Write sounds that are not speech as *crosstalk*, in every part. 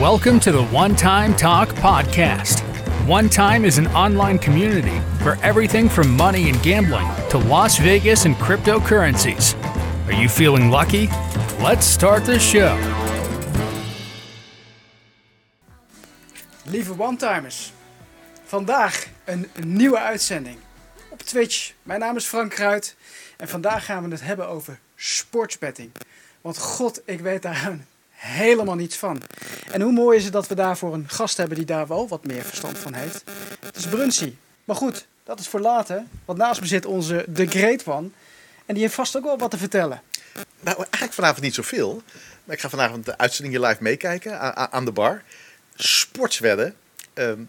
Welcome to the One Time Talk podcast. One Time is an online community for everything from money and gambling to Las Vegas and cryptocurrencies. Are you feeling lucky? Let's start the show. Lieve one-timers, vandaag een, een nieuwe uitzending op Twitch. Mijn naam is Frank Kruid en vandaag gaan we het hebben over sportsbetting. Want god, ik weet daar helemaal niets van. En hoe mooi is het dat we daarvoor een gast hebben die daar wel wat meer verstand van heeft. Het is Brunsy. Maar goed, dat is voor later, want naast me zit onze The Great One. En die heeft vast ook wel wat te vertellen. Nou, eigenlijk vanavond niet zoveel. Maar ik ga vanavond de uitzending live meekijken aan, de bar. Sportswedden. Ehm,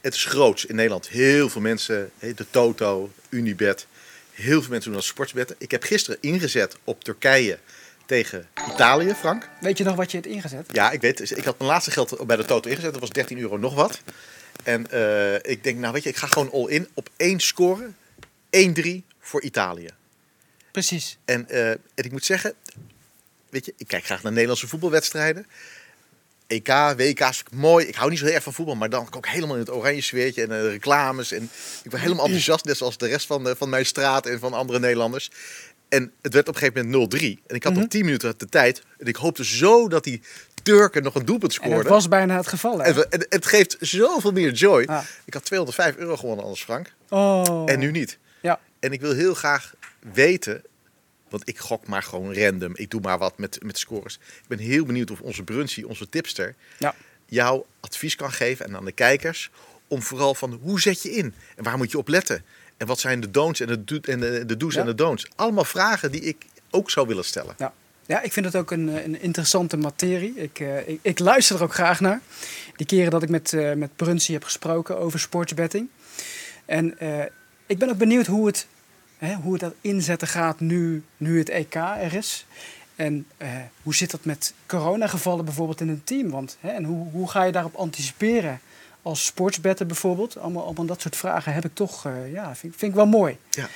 het is groots in Nederland. Heel veel mensen, de Toto, Unibet. Heel veel mensen doen dat sportswetten. Ik heb gisteren ingezet op Turkije tegen Italië, Frank. Weet je nog wat je hebt ingezet? Ja, ik weet. Ik had mijn laatste geld bij de Toto ingezet. Dat was 13 euro nog wat. En eh, ik denk, nou weet je, ik ga gewoon all in op één score. 1-3 voor Italië. Precies. En, eh, en ik moet zeggen, weet je, ik kijk graag naar Nederlandse voetbalwedstrijden. EK, WK's mooi. Ik hou niet zo heel erg van voetbal, maar dan ik helemaal in het oranje sfeertje en de reclames. En ik ben helemaal enthousiast, net zoals de rest van, de, van mijn straat en van andere Nederlanders. En het werd op een gegeven moment 0-3. En ik had nog 10 minuten de tijd. En ik hoopte zo dat die Turken nog een doelpunt En scoorden. het was bijna het geval, hè? En het, het geeft zoveel meer joy. Ah. Ik had 205 euro gewonnen anders, Frank. Oh. En nu niet. Ja. En ik wil heel graag weten, want ik gok maar gewoon random. Ik doe maar wat met, met scores. Ik ben heel benieuwd of onze Brunsy, onze tipster, Ja. jou advies kan geven en aan de kijkers. Om vooral van hoe zet je in en waar moet je op letten? En wat zijn de don'ts en de, do- en de, de do's Ja. en de don'ts? Allemaal vragen die ik ook zou willen stellen. Ja. ja, ik vind het ook een, een interessante materie. Ik, eh, ik, ik luister er ook graag naar. Die keren dat ik met, eh met Brunsy heb gesproken over sportsbetting. En eh, ik ben ook benieuwd hoe het, hè, hoe het dat inzetten gaat nu, nu het EK er is. En hoe zit dat met coronagevallen bijvoorbeeld in een team? Want, hè, en hoe, hoe ga je daarop anticiperen als sportsbetter bijvoorbeeld? Allemaal, allemaal dat soort vragen heb ik toch, eh, ja, vind, vind ik wel mooi. Ja.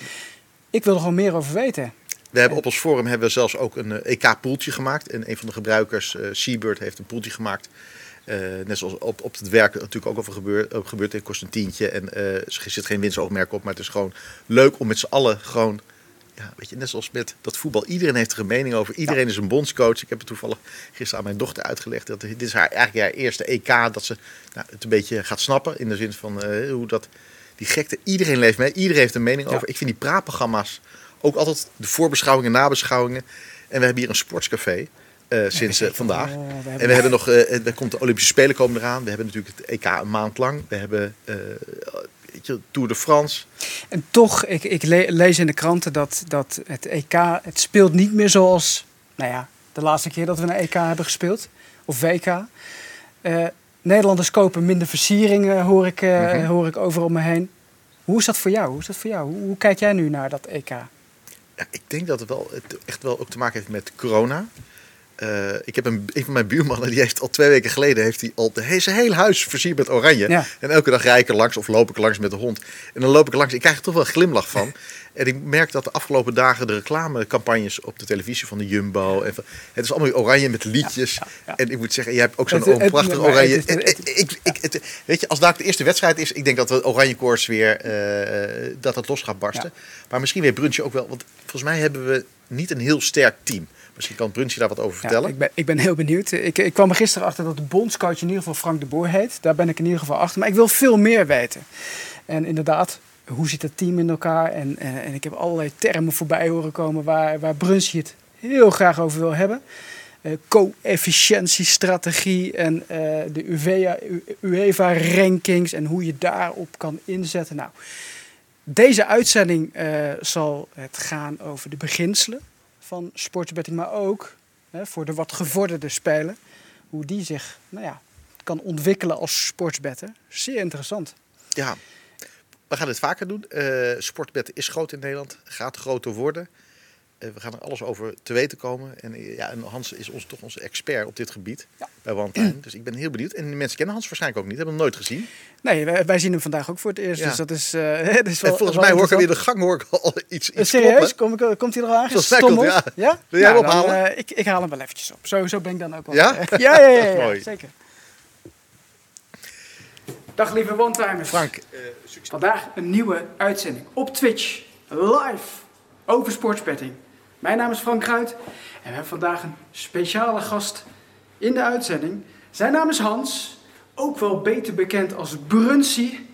Ik wil er gewoon meer over weten. We hebben op ons forum hebben we zelfs ook een EK-poeltje gemaakt. En een van de gebruikers, eh Seabird, heeft een poeltje gemaakt. Eh, net zoals op, op het werk natuurlijk ook over gebeurt. Gebeurt het kost een tientje. En eh, er zit geen winstoogmerk op. Maar het is gewoon leuk om met z'n allen gewoon... Ja, weet je, net zoals met dat voetbal. Iedereen heeft er een mening over. Iedereen is een bondscoach. Ik heb het toevallig gisteren aan mijn dochter uitgelegd. Dat dit is haar, eigenlijk haar eerste EK. Dat ze nou, het een beetje gaat snappen. In de zin van eh, hoe dat... Die gekte, iedereen leeft mee. Iedereen heeft een mening Ja. over. Ik vind die praatprogramma's ook altijd de voorbeschouwingen, nabeschouwingen. En we hebben hier een sportscafé eh, sinds eh, vandaag. Oh, we hebben- En we hebben nog, er komt de Olympische Spelen komen eraan. We hebben natuurlijk het EK een maand lang. We hebben Tour de France. En toch, ik, ik le- lees in de kranten dat, dat het EK, het speelt niet meer zoals, nou ja, de laatste keer dat we een EK hebben gespeeld. Of WK. Eh, Nederlanders kopen minder versieringen, hoor ik, Mhm. hoor ik overal om me heen. Hoe is dat voor jou? Hoe is dat voor jou? Hoe, hoe kijk jij nu naar dat EK? Ja, ik denk dat het wel het echt wel ook te maken heeft met corona. Eh, ik heb een, een van mijn buurmannen, die heeft al twee weken geleden heeft hij al de, he- zijn hele huis versierd met oranje. Ja. En elke dag rijd ik er langs of loop ik langs met de hond. En dan loop ik er langs. Ik krijg er toch wel een glimlach van. *laughs* En ik merk dat de afgelopen dagen de reclamecampagnes op de televisie van de Jumbo. En van, het is allemaal oranje met liedjes. ja, ja. En ik moet zeggen, jij hebt ook zo'n prachtig het oranje. het- ik, ik, weet je, als daar de eerste wedstrijd is, ik denk dat de oranje koers weer eh, dat het los gaat barsten. Maar misschien weer Bruntje ook wel. Want volgens mij hebben we niet een heel sterk team. Misschien kan Bruntje daar wat over Ja, vertellen. ik, ben, ik ben heel benieuwd. Ik, ik kwam er gisteren achter dat de bondscoach in ieder geval Frank de Boer heet. Daar ben ik in ieder geval achter. Maar ik wil veel meer weten. En inderdaad, hoe zit het team in elkaar? En, en, en ik heb allerlei termen voorbij horen komen waar, waar Brunsje het heel graag over wil hebben. Eh Co-efficiëntiestrategie en eh, de UEFA-rankings en hoe je daarop kan inzetten. Nou, deze uitzending eh, zal het gaan over de beginselen van sportsbetting, maar ook hè, voor de wat gevorderde speler, hoe die zich nou ja, kan ontwikkelen als sportsbetter. Zeer interessant. Ja, we gaan dit vaker doen. Eh sportbed is groot in Nederland, gaat groter worden. Eh, we gaan er alles over te weten komen. En, eh, ja, en Hans is ons, toch onze expert op dit gebied Ja. bij Time. Dus ik ben heel benieuwd. En de mensen kennen Hans waarschijnlijk ook niet, hebben hem nooit gezien. Nee, wij, wij zien hem vandaag ook voor het eerst, Ja. dus dat is, eh *laughs* dat is wel en volgens wel mij hoor ik er weer de gang hoor ik al *laughs* iets, iets Serieus? Kom, ik- komt hij er al aan? Stommels? aan. Ja? Wil jij hem dan, ophalen? ik, ik haal hem wel eventjes op. Zo, zo ben ik dan ook wel. *laughs* Ja? ja, ja, ja, ja, zeker. Dag lieve one-timers. Frank, Vandaag een nieuwe uitzending op Twitch. Live over sportsbetting. Mijn naam is Frank Kruid en we hebben vandaag een speciale gast in de uitzending. Zijn naam is Hans, ook wel beter bekend als Brunsie.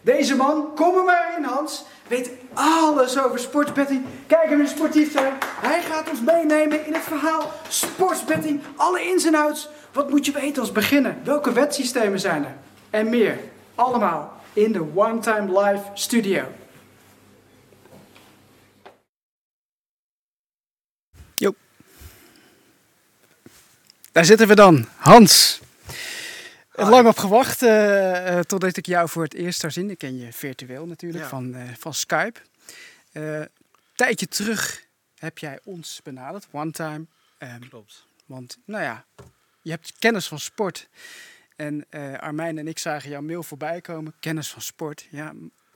Deze man, kom er maar in Hans, weet alles over sportsbetting. Kijk hem in sportief tuin. Hij gaat ons meenemen in het verhaal sportsbetting. Alle ins en outs. Wat moet je weten als beginner? Welke wetsystemen zijn er? En meer. Allemaal in de One Time Live studio. Daar zitten we dan. Hans. Hi. Lang op gewacht eh, eh, totdat ik jou voor het eerst zou zien. Ik ken je virtueel natuurlijk Ja. van, eh, van Skype. Eh tijdje terug heb jij ons benaderd, one time. Ehm, Klopt. want nou ja, je hebt kennis van sport. En Armijn en ik zagen jouw mail voorbij komen. Kennis van sport. Ja,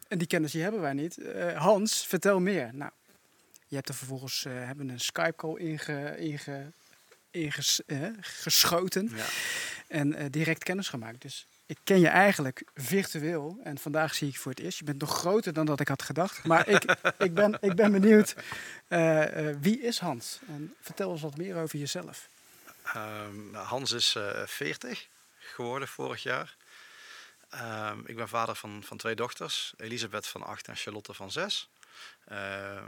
en die kennis die hebben wij niet. Hans, vertel meer. Nou, je hebt er vervolgens hebben een Skype call inge, inge, inges- eh, geschoten. Ja. En eh, direct kennis gemaakt. Dus ik ken je eigenlijk virtueel. En vandaag zie ik voor het eerst. Je bent nog groter dan dat ik had gedacht. Maar ik, *laughs* ik, ben, ik ben benieuwd. eh, wie is Hans? En vertel eens wat meer over jezelf. Ehm, nou, Hans is eh 40 geworden vorig jaar. Ehm, ik ben vader van, van twee dochters, Elisabeth van 8 en Charlotte van 6.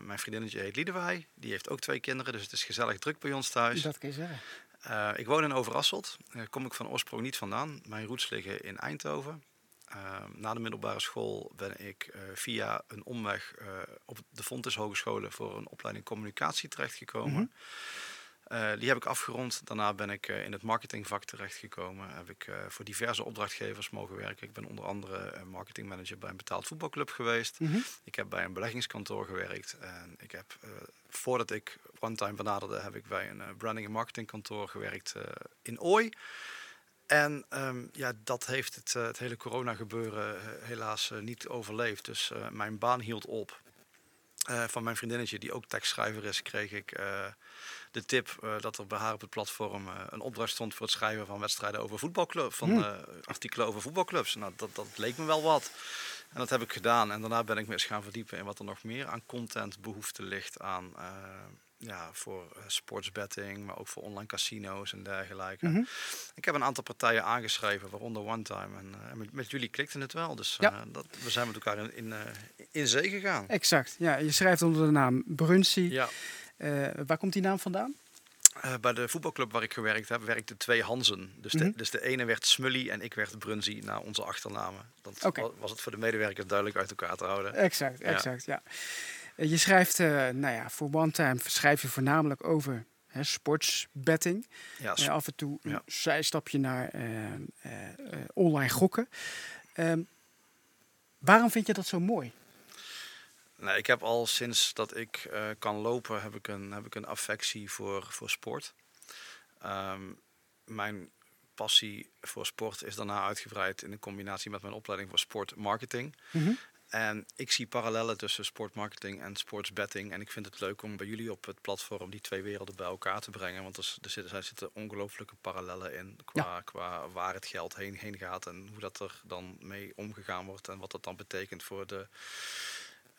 Mijn vriendinnetje heet Liedewij, die heeft ook twee kinderen, dus het is gezellig druk bij ons thuis. Dat kun je zeggen. Eh, ik woon in Overasselt, daar kom ik van oorsprong niet vandaan. Mijn roots liggen in Eindhoven. Ehm, na de middelbare school ben ik eh, via een omweg eh, op de Fontes Hogescholen voor een opleiding communicatie terechtgekomen. Eh, die heb ik afgerond. Daarna ben ik eh, in het marketingvak terechtgekomen. Heb ik eh, voor diverse opdrachtgevers mogen werken. Ik ben onder andere marketingmanager bij een betaald voetbalclub geweest. Mhm. Ik heb bij een beleggingskantoor gewerkt. En ik heb, voordat ik OneTime benaderde, heb ik bij een branding en marketingkantoor gewerkt in Ooi. En ehm, ja, dat heeft het, het hele corona gebeuren eh, helaas niet overleefd. Dus mijn baan hield op. Van mijn vriendinnetje, die ook tekstschrijver is, kreeg ik de tip eh, dat er bij haar op het platform eh, een opdracht stond voor het schrijven van wedstrijden over voetbalclubs, van Hmm. eh, artikelen over voetbalclubs. Nou, dat, dat leek me wel wat. En dat heb ik gedaan. En daarna ben ik me eens gaan verdiepen in wat er nog meer aan content behoefte ligt aan ja, voor sportsbetting, maar ook voor online casino's en dergelijke. Mhm. Ik heb een aantal partijen aangeschreven, waaronder OneTime. En eh, met, met jullie klikte het wel. Dus Ja. dat, we zijn met elkaar in, in, in zee gegaan. Exact. Ja, je schrijft onder de naam Brunsie. Ja. Eh, waar komt die naam vandaan? Eh, bij de voetbalclub waar ik gewerkt heb, werkten twee Hansen. Dus, de, Mhm. dus de ene werd Smully en ik werd Brunsie naar onze achternamen. Wa- was het voor de medewerkers duidelijk uit elkaar te houden. Exact, exact, ja. Eh, Je schrijft, nou ja, voor One Time schrijf je voornamelijk over hè, sportsbetting. Ja, Eh, af en toe een Ja. zijstapje naar online gokken. Ehm, waarom vind je dat zo mooi? Nee, ik heb al sinds dat ik eh, kan lopen, heb ik een, heb ik een affectie voor, voor sport. Ehm, mijn passie voor sport is daarna uitgebreid in een combinatie met mijn opleiding voor sportmarketing. Mhm. En ik zie parallellen tussen sportmarketing en sportsbetting. En ik vind het leuk om bij jullie op het platform die twee werelden bij elkaar te brengen. Want er, er zitten, er zitten ongelooflijke parallellen in qua, qua waar het geld heen, heen gaat. En hoe dat er dan mee omgegaan wordt. En wat dat dan betekent voor de,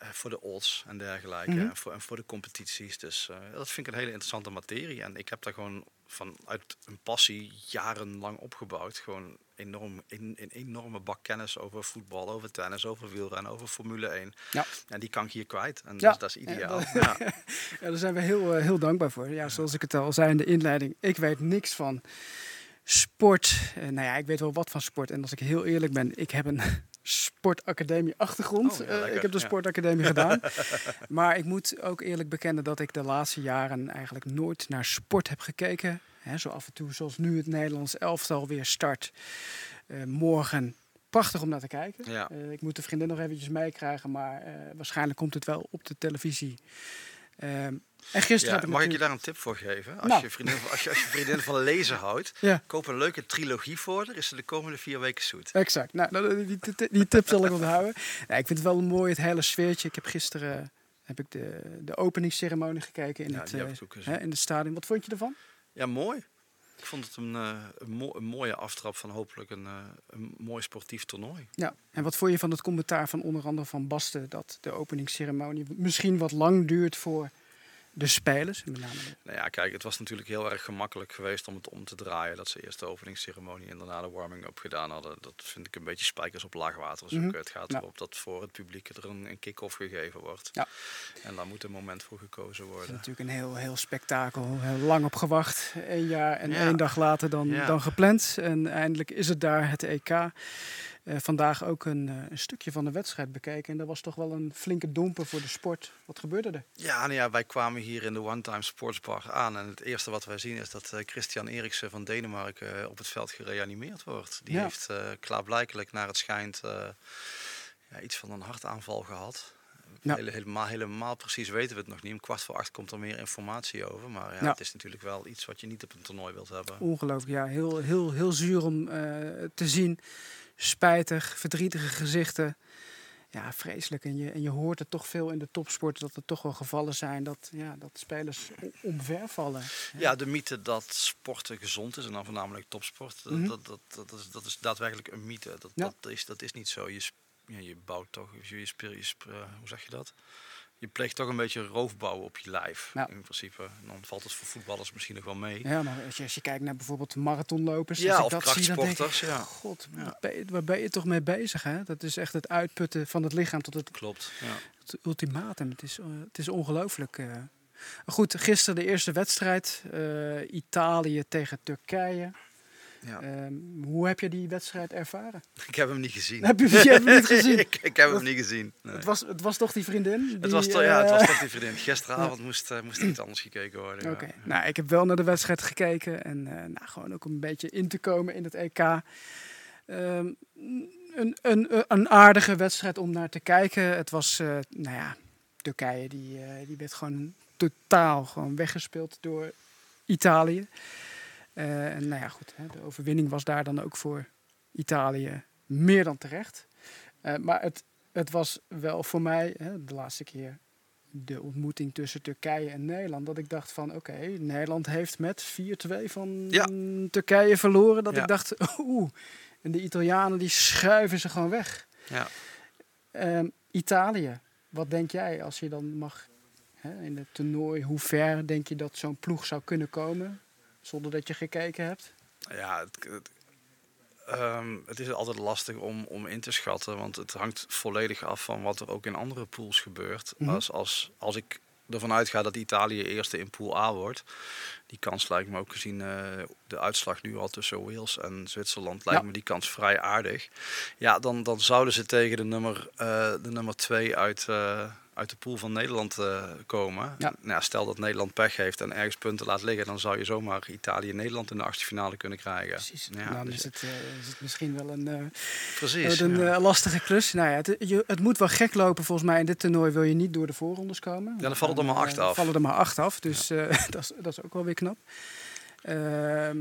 voor de odds en dergelijke. Mhm. en, voor, en voor de competities. Dus eh, dat vind ik een hele interessante materie. En ik heb daar gewoon vanuit een passie jarenlang opgebouwd. Gewoon enorm, in, een enorme bak kennis over voetbal, over tennis, over wielrennen, over Formule 1. Ja. En die kan ik hier kwijt. En Ja. dus dat is ideaal. dat- Ja. *laughs* Ja, daar zijn we heel, eh, heel dankbaar voor. Ja, zoals ik het al zei in de inleiding, ik weet niks van sport. Eh, nou ja, ik weet wel wat van sport. En als ik heel eerlijk ben, ik heb een sportacademie achtergrond. Oh, ja, Eh, ik heb de ja. sportacademie gedaan. *laughs* Maar ik moet ook eerlijk bekennen dat ik de laatste jaren eigenlijk nooit naar sport heb gekeken. Hè, zo af en toe, zoals nu het Nederlands elftal weer start. Eh, morgen prachtig om naar te kijken. Ja. Eh, ik moet de vriendin nog eventjes meekrijgen, maar waarschijnlijk komt het wel op de televisie. Ehm, en gisteren Ja, ik mag ik je daar een tip voor geven? Als, Nou. je, vriendin, als, je, als je vriendin van lezen houdt, *laughs* Ja. koop een leuke trilogie voor haar. Is ze de komende vier weken zoet. Exact. Nou, nou, die, die, die tip zal ik onthouden. Ik vind het wel mooi, het hele sfeertje. Ik heb gisteren eh, heb ik de, de openingsceremonie gekeken in, Ja, het, eh, hè, in het stadion. Wat vond je ervan? Ja, mooi. Ik vond het een, uh, een, een, mooie aftrap van hopelijk een, een mooi sportief toernooi. Ja, en wat vond je van het commentaar van onder andere Van Basten... dat de openingsceremonie misschien wat lang duurt voor de spelers? Met name Nou ja, kijk, het was natuurlijk heel erg gemakkelijk geweest om het om te draaien. Dat ze eerst de openingsceremonie en daarna de warming-up gedaan hadden. Dat vind ik een beetje spijkers op laag water zoeken. Mhm. Het gaat erop dat voor het publiek er een, een kick-off gegeven wordt. Ja. En daar moet een moment voor gekozen worden. is natuurlijk een heel, heel spektakel. Heel lang op gewacht. Eén jaar en één dag later dan, dan gepland. En eindelijk is het daar, het EK. Uh, vandaag ook een, uh, een, stukje van de wedstrijd bekeken. En dat was toch wel een flinke domper voor de sport. Wat gebeurde er? Ja, nou ja wij kwamen hier in de One Time Sportsbar aan. En het eerste wat wij zien is dat uh, Christian Eriksen van Denemarken op het veld gereanimeerd wordt. Die heeft klaarblijkelijk naar het schijnt ja, iets van een hartaanval gehad. helemaal, helemaal precies weten we het nog niet. Om kwart voor acht komt er meer informatie over. Maar ja, het is natuurlijk wel iets wat je niet op een toernooi wilt hebben. Ongelooflijk, ja. Heel, heel, heel zuur om te zien spijtig, verdrietige gezichten. Ja, vreselijk. En je, en je hoort het toch veel in de topsport dat er toch wel gevallen zijn dat, ja, dat spelers omvervallen. Ja, de mythe dat sporten gezond is en dan voornamelijk topsport, mm dat, dat, dat, is, dat is daadwerkelijk een mythe. Dat, dat, is, dat is niet zo. Je, ja, je bouwt toch, je, je, je, je, hoe zeg je dat? Je pleegt toch een beetje roofbouw op je lijf. In principe. En dan valt het voor voetballers misschien nog wel mee. Ja, maar als je, als je kijkt naar bijvoorbeeld marathonlopers. Ja, of dat krachtsporters. Zie, ja. God, ja. waar ben je toch mee bezig? Hè? Dat is echt het uitputten van het lichaam tot het, Klopt, ja. het ultimatum. Het is, uh, het is ongelooflijk. Uh. Goed, gisteren de eerste wedstrijd. Uh, Italië tegen Turkije. Ja. Ehm, hoe heb je die wedstrijd ervaren? *laughs* Ik heb hem niet gezien. Heb je, je hem niet *laughs* gezien? ik, ik, heb hem niet gezien. Nee. Het, was, het was toch die vriendin? Die, het, was toch, ja, het was eh, toch die vriendin. Gisteravond *laughs* moest, uh, moest iets anders gekeken worden. Oké, nou ik heb wel naar de wedstrijd gekeken. En uh, nou, gewoon ook een beetje in te komen in het EK. Um, een, een, een aardige wedstrijd om naar te kijken. Het was, nou ja, Turkije die, die werd gewoon totaal gewoon weggespeeld door Italië. Uh, en nou ja, goed, hè, de overwinning was daar dan ook voor Italië meer dan terecht. Uh, maar het, het was wel voor mij hè, de laatste keer de ontmoeting tussen Turkije en Nederland. Dat ik dacht van oké, Nederland heeft met 4-2 van ja. Turkije verloren. Dat ik dacht, *laughs* oeh, en de Italianen die schuiven ze gewoon weg. Ja. Um, Italië, wat denk jij als je dan mag hè, in het toernooi, hoe ver denk je dat zo'n ploeg zou kunnen komen? Zonder dat je gekeken hebt? Ja, het, het, ehm, het is altijd lastig om, om in te schatten, want het hangt volledig af van wat er ook in andere pools gebeurt. Mhm. als, als, als ik ervan uitga dat Italië eerste in pool A wordt, die kans lijkt me ook gezien uh, de uitslag nu al tussen Wales en Zwitserland, lijkt me die kans vrij aardig. Ja, dan, dan zouden ze tegen de nummer, uh, de nummer twee uit, uh, uit de pool van Nederland uh, komen. Ja. Nou, stel dat Nederland pech heeft en ergens punten laat liggen, dan zou je zomaar Italië Nederland in de achtste finale kunnen krijgen. Precies. Ja, dan dus is, het, uh, is het misschien wel een, uh, Precies, een ja. lastige klus. Nou ja, het, je, het moet wel gek lopen volgens mij. In dit toernooi wil je niet door de voorrondes komen. Ja, dan vallen er maar acht af. vallen er maar acht af, dus *laughs* dat, is, dat is ook wel weer knap. Ehm,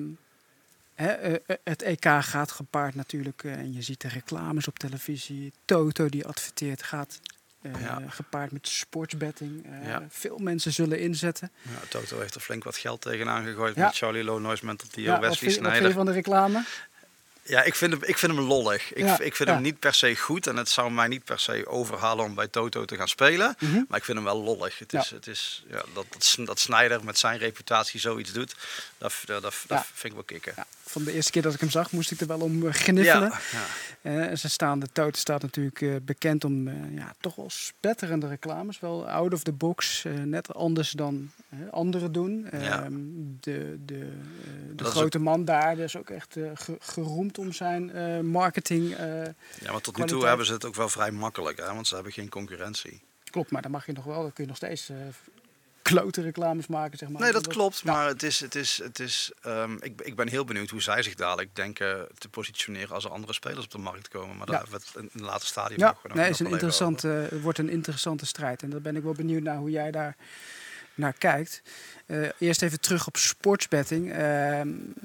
het EK gaat gepaard natuurlijk, en je ziet de reclames op televisie. Toto die adverteert, gaat uh, Gepaard met sportsbetting. Uh, Veel mensen zullen inzetten. Ja, Toto heeft er flink wat geld tegenaan gegooid met Charlie Lonois, Mental ja, Wesley Sneijder. Wat van de reclame? Ja, ik vind hem, ik vind hem lollig. Ik, ik vind hem niet per se goed. En het zou mij niet per se overhalen om bij Toto te gaan spelen. Mhm. Maar ik vind hem wel lollig. Het is, het is, ja, dat, dat, dat Snyder met zijn reputatie zoiets doet, dat, dat, dat, vind ik wel kicken. Van de eerste keer dat ik hem zag, moest ik er wel om eh, gniffelen. Uh, ze staan, de Toto staat natuurlijk uh, bekend om ja, toch wel spetterende reclames. Wel out of the box, net anders dan anderen doen. Ehm, de de, de grote man daar is ook echt geroemd om zijn marketing. Ja, maar tot nu toe hebben ze het ook wel vrij makkelijk, hè? want ze hebben geen concurrentie. Klopt, maar dan mag je nog wel, dan kun je nog steeds uh, klote reclames maken, zeg maar. Nee, dat klopt, maar het is, het is, het is, um, ik, ik ben heel benieuwd hoe zij zich dadelijk denken te positioneren als er andere spelers op de markt komen. Maar dat hebben we in een later stadium ja. nog. Nee, is een interessante, wordt een interessante strijd en daar ben ik wel benieuwd naar hoe jij daar naar kijkt. Uh, eerst even terug op sportsbetting. Uh,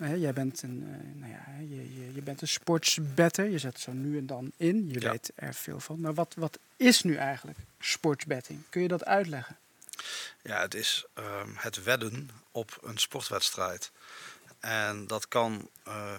hè, jij bent een, uh, nou ja, je, je, je, bent een sportsbetter. Je zet zo nu en dan in. Je weet er veel van. Maar wat, wat is nu eigenlijk sportsbetting? Kun je dat uitleggen? Ja, het is um, het wedden op een sportwedstrijd. En dat kan uh,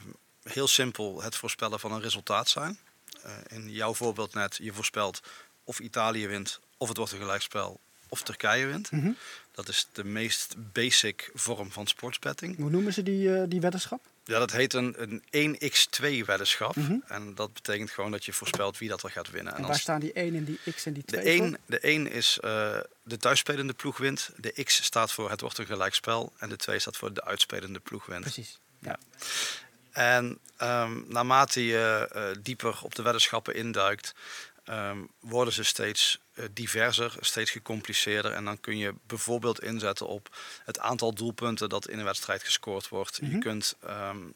heel simpel het voorspellen van een resultaat zijn. Uh, in jouw voorbeeld net, je voorspelt of Italië wint, of het wordt een gelijkspel, of Turkije wint. Mhm. Dat is de meest basic vorm van sportsbetting. Hoe noemen ze die, uh, die weddenschap? Ja, dat heet een, een 1x2 weddenschap. Mhm. En dat betekent gewoon dat je voorspelt wie dat er gaat winnen. En, en waar als staan die 1 en die x en die 2 de 1, de 1 is uh, de thuisspelende ploeg wint. De x staat voor het wordt een gelijkspel. En de 2 staat voor de uitspelende ploeg wint. Precies. Ja. En um, naarmate je uh, dieper op de weddenschappen induikt, um, worden ze steeds uh, diverser, steeds gecompliceerder. En dan kun je bijvoorbeeld inzetten op het aantal doelpunten dat in een wedstrijd gescoord wordt. Mhm. Je kunt um,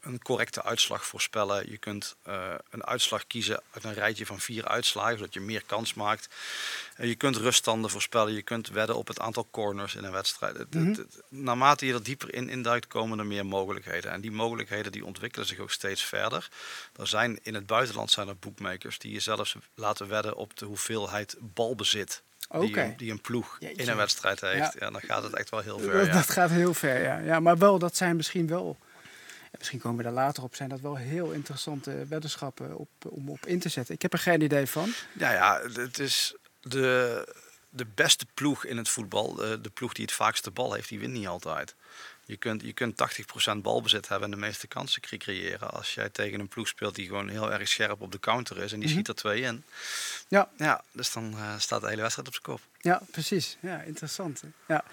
een correcte uitslag voorspellen. Je kunt uh, een uitslag kiezen uit een rijtje van vier uitslagen, zodat je meer kans maakt. Uh, je kunt ruststanden voorspellen. Je kunt wedden op het aantal corners in een wedstrijd. Mhm. Naarmate je er dieper in induikt, komen er meer mogelijkheden. En die mogelijkheden die ontwikkelen zich ook steeds verder. Er zijn in het buitenland zijn er boekmakers die je zelfs laten wedden op de hoeveelheid balbezit. Okay. Die, een, die, een ploeg Jeetje. in een wedstrijd heeft. Ja. Ja. dan gaat het echt wel heel ver. Dat, ja. dat gaat heel ver, ja. ja. Maar wel, dat zijn misschien wel misschien komen we daar later op, zijn dat wel heel interessante weddenschappen op, om op in te zetten. Ik heb er geen idee van. Ja, ja het is de, de beste ploeg in het voetbal, de, de ploeg die het vaakste bal heeft, die wint niet altijd. Je kunt, je kunt 80% balbezit hebben en de meeste kansen creëren. Als jij tegen een ploeg speelt die gewoon heel erg scherp op de counter is en die Mhm. schiet er twee in. Ja. ja dus dan uh, staat de hele wedstrijd op zijn kop. Ja, precies. Ja, interessant. Ja.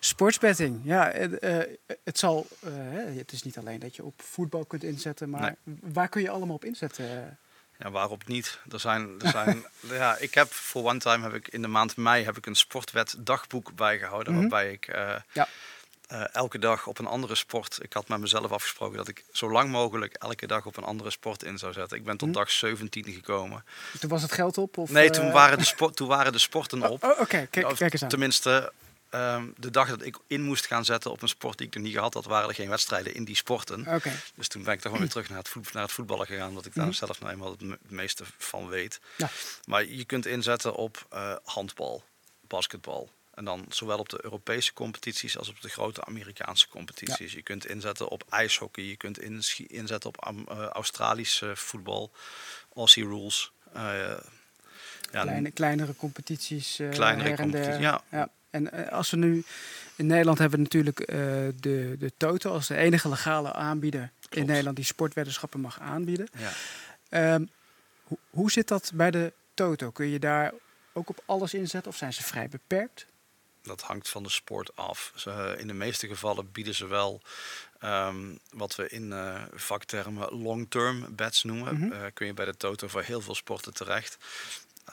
Sportsbetting. Ja, het, uh, het zal. Uh, het is niet alleen dat je op voetbal kunt inzetten, maar Nee. waar kun je allemaal op inzetten? Ja, waarop niet? Er zijn, er zijn, *laughs* ja, ik heb voor one time heb ik in de maand mei heb ik een sportwet dagboek bijgehouden, Mhm. waarbij ik uh, Ja. Uh, elke dag op een andere sport. Ik had met mezelf afgesproken dat ik zo lang mogelijk elke dag op een andere sport in zou zetten. Ik ben tot Mhm. dag 17 gekomen. Toen was het geld op? Of, nee, toen waren de, sport, toen waren de sporten op. Oh, oké. Okay. Kijk, Of kijk eens aan. Tenminste, um, de dag dat ik in moest gaan zetten op een sport die ik nog niet gehad had, waren er geen wedstrijden in die sporten. Oké. Okay. Dus toen ben ik toch gewoon weer *clears throat* terug naar het, voet, naar het voetballen gegaan, omdat ik daar Mhm. zelf nou eenmaal het, me het meeste van weet. Ja. Maar je kunt inzetten op uh, handbal, basketbal. En dan zowel op de Europese competities als op de grote Amerikaanse competities. Ja. Je kunt inzetten op ijshockey, je kunt in, inzetten op uh, Australisch uh, voetbal, Aussie rules. Uh, ja, Kleine, kleinere competities. uh, kleinere competities, ja. ja. En als we nu in Nederland hebben we natuurlijk de, de Toto als de enige legale aanbieder Klopt. in Nederland die sportweddenschappen mag aanbieden. Ja. Um, ho hoe zit dat bij de Toto? Kun je daar ook op alles inzetten of zijn ze vrij beperkt? Dat hangt van de sport af. Ze, in de meeste gevallen bieden ze wel um, wat we in uh, vaktermen long-term bets noemen. Mhm. Mm -hmm. uh, kun je bij de Toto voor heel veel sporten terecht.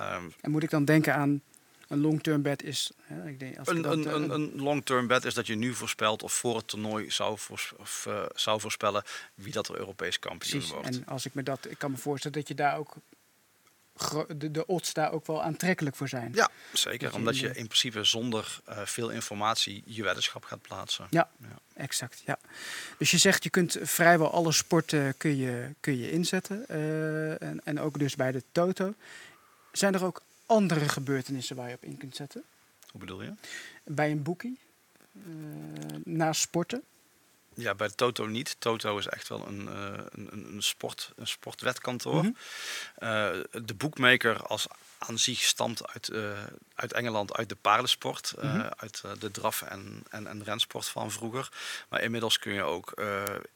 Um, en moet ik dan denken aan een long-term bet is. Hè, ik denk, als een, dat, een, een, een long-term bet is dat je nu voorspelt of voor het toernooi zou, voors, of, uh, zou voorspellen wie dat er Europees kampioen Precies. wordt. En als ik me dat, ik kan me voorstellen dat je daar ook de, de odds daar ook wel aantrekkelijk voor zijn. Ja, zeker. je Omdat je in principe zonder uh, veel informatie je weddenschap gaat plaatsen. Ja. Ja. Exact, ja. Dus je zegt je kunt vrijwel alle sporten kun je, kun je inzetten. eh, en, en ook dus bij de Toto. Zijn er ook andere gebeurtenissen waar je op in kunt zetten? Hoe bedoel je? Bij een boekie? eh, naast sporten? Ja, bij Toto niet. Toto is echt wel een, uh, een, een, sport, een sportwetkantoor. Mhm. Uh, de boekmaker als aan zich stamt uit, uh, uit Engeland, uit de paardensport, Mhm. uit de draf- en, en, en rensport van vroeger. Maar inmiddels kun je ook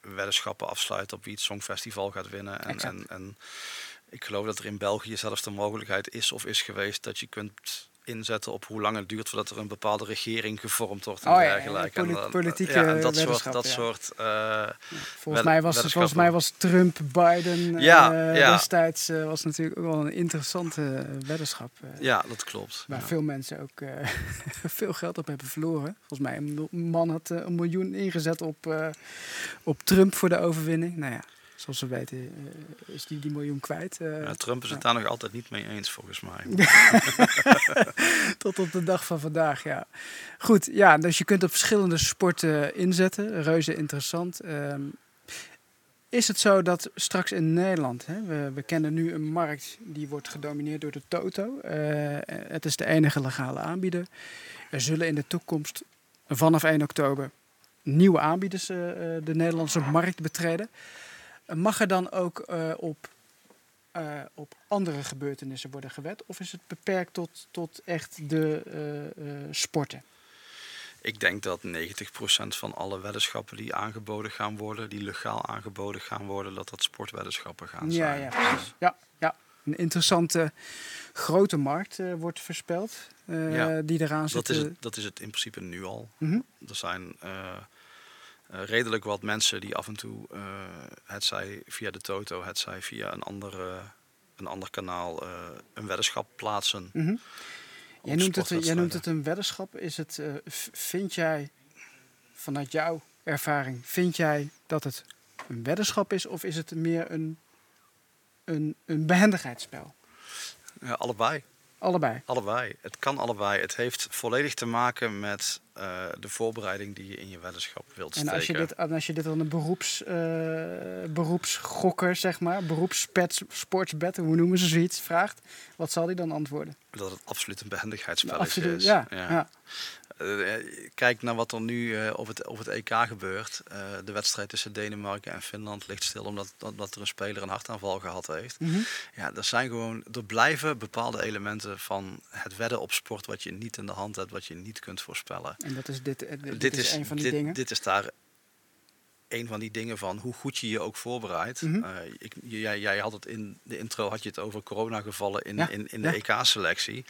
weddenschappen afsluiten op wie het Songfestival gaat winnen. En, en, en ik geloof dat er in België zelfs de mogelijkheid is of is geweest dat je kunt inzetten op hoe lang het duurt voordat er een bepaalde regering gevormd wordt en Oh ja, dergelijke. En politieke ja, en dat soort, dat ja. soort uh, Volgens mij, was, volgens mij was Trump, Biden Ja, eh, ja. destijds uh, was natuurlijk ook wel een interessante weddenschap. eh, Ja, dat klopt. Waar veel mensen ook eh, *laughs* veel geld op hebben verloren. Volgens mij een man had eh, een miljoen ingezet op, op Trump voor de overwinning. Nou ja, zoals we weten uh, is die die miljoen kwijt. Uh, ja, Trump is het daar nog altijd niet mee eens, volgens mij. *laughs* Tot op de dag van vandaag, ja. Goed, ja, dus je kunt op verschillende sporten inzetten. Reuze interessant. Um, is het zo dat straks in Nederland, hè, we, we, kennen nu een markt die wordt gedomineerd door de Toto. Uh, het is de enige legale aanbieder. Er zullen in de toekomst vanaf 1 oktober nieuwe aanbieders eh, eh, de Nederlandse markt betreden. Mag er dan ook eh, op, eh, op andere gebeurtenissen worden gewet? Of is het beperkt tot, tot echt de eh, sporten? Ik denk dat 90% van alle weddenschappen die aangeboden gaan worden, die legaal aangeboden gaan worden, dat dat sportweddenschappen gaan Ja, zijn. ja, precies. Ja, ja. Een interessante grote markt wordt voorspeld Ja, die eraan zit. Dat is, het, dat is het in principe nu al. mhm. Er zijn eh, redelijk wat mensen die af en toe, eh, het zij via de Toto, het zij via een ander, eh, een ander kanaal, eh, een weddenschap plaatsen. Mhm. Jij noemt, het, jij noemt het een weddenschap. Is het, vind jij, vanuit jouw ervaring, vind jij dat het een weddenschap is of is het meer een, een, een behendigheidsspel? Ja, allebei. Allebei. Allebei. Het kan allebei. Het heeft volledig te maken met eh, de voorbereiding die je in je weddenschap wilt En steken. als je dit, en als je dit dan een beroeps, eh, beroepsgokker, zeg maar, beroepssportsbed, hoe noemen ze zoiets, vraagt, wat zal hij dan antwoorden? Dat het absoluut een behendigheidsspelletje Absoluut, is. ja, ja. Kijk naar wat er nu eh, op, het, op het EK gebeurt. Eh, de wedstrijd tussen Denemarken en Finland ligt stil omdat, omdat er een speler een hartaanval gehad heeft. Mhm. Ja, er zijn gewoon, er blijven bepaalde elementen van het wedden op sport wat je niet in de hand hebt, wat je niet kunt voorspellen. En dat is dit, eh, dit, is, een van die dit, dingen. Dit is daar een van die dingen van hoe goed je je ook voorbereidt. Mhm. Eh, ik, jij, jij had het in de intro had je het over coronagevallen in, Ja, in, in de ja. EK-selectie.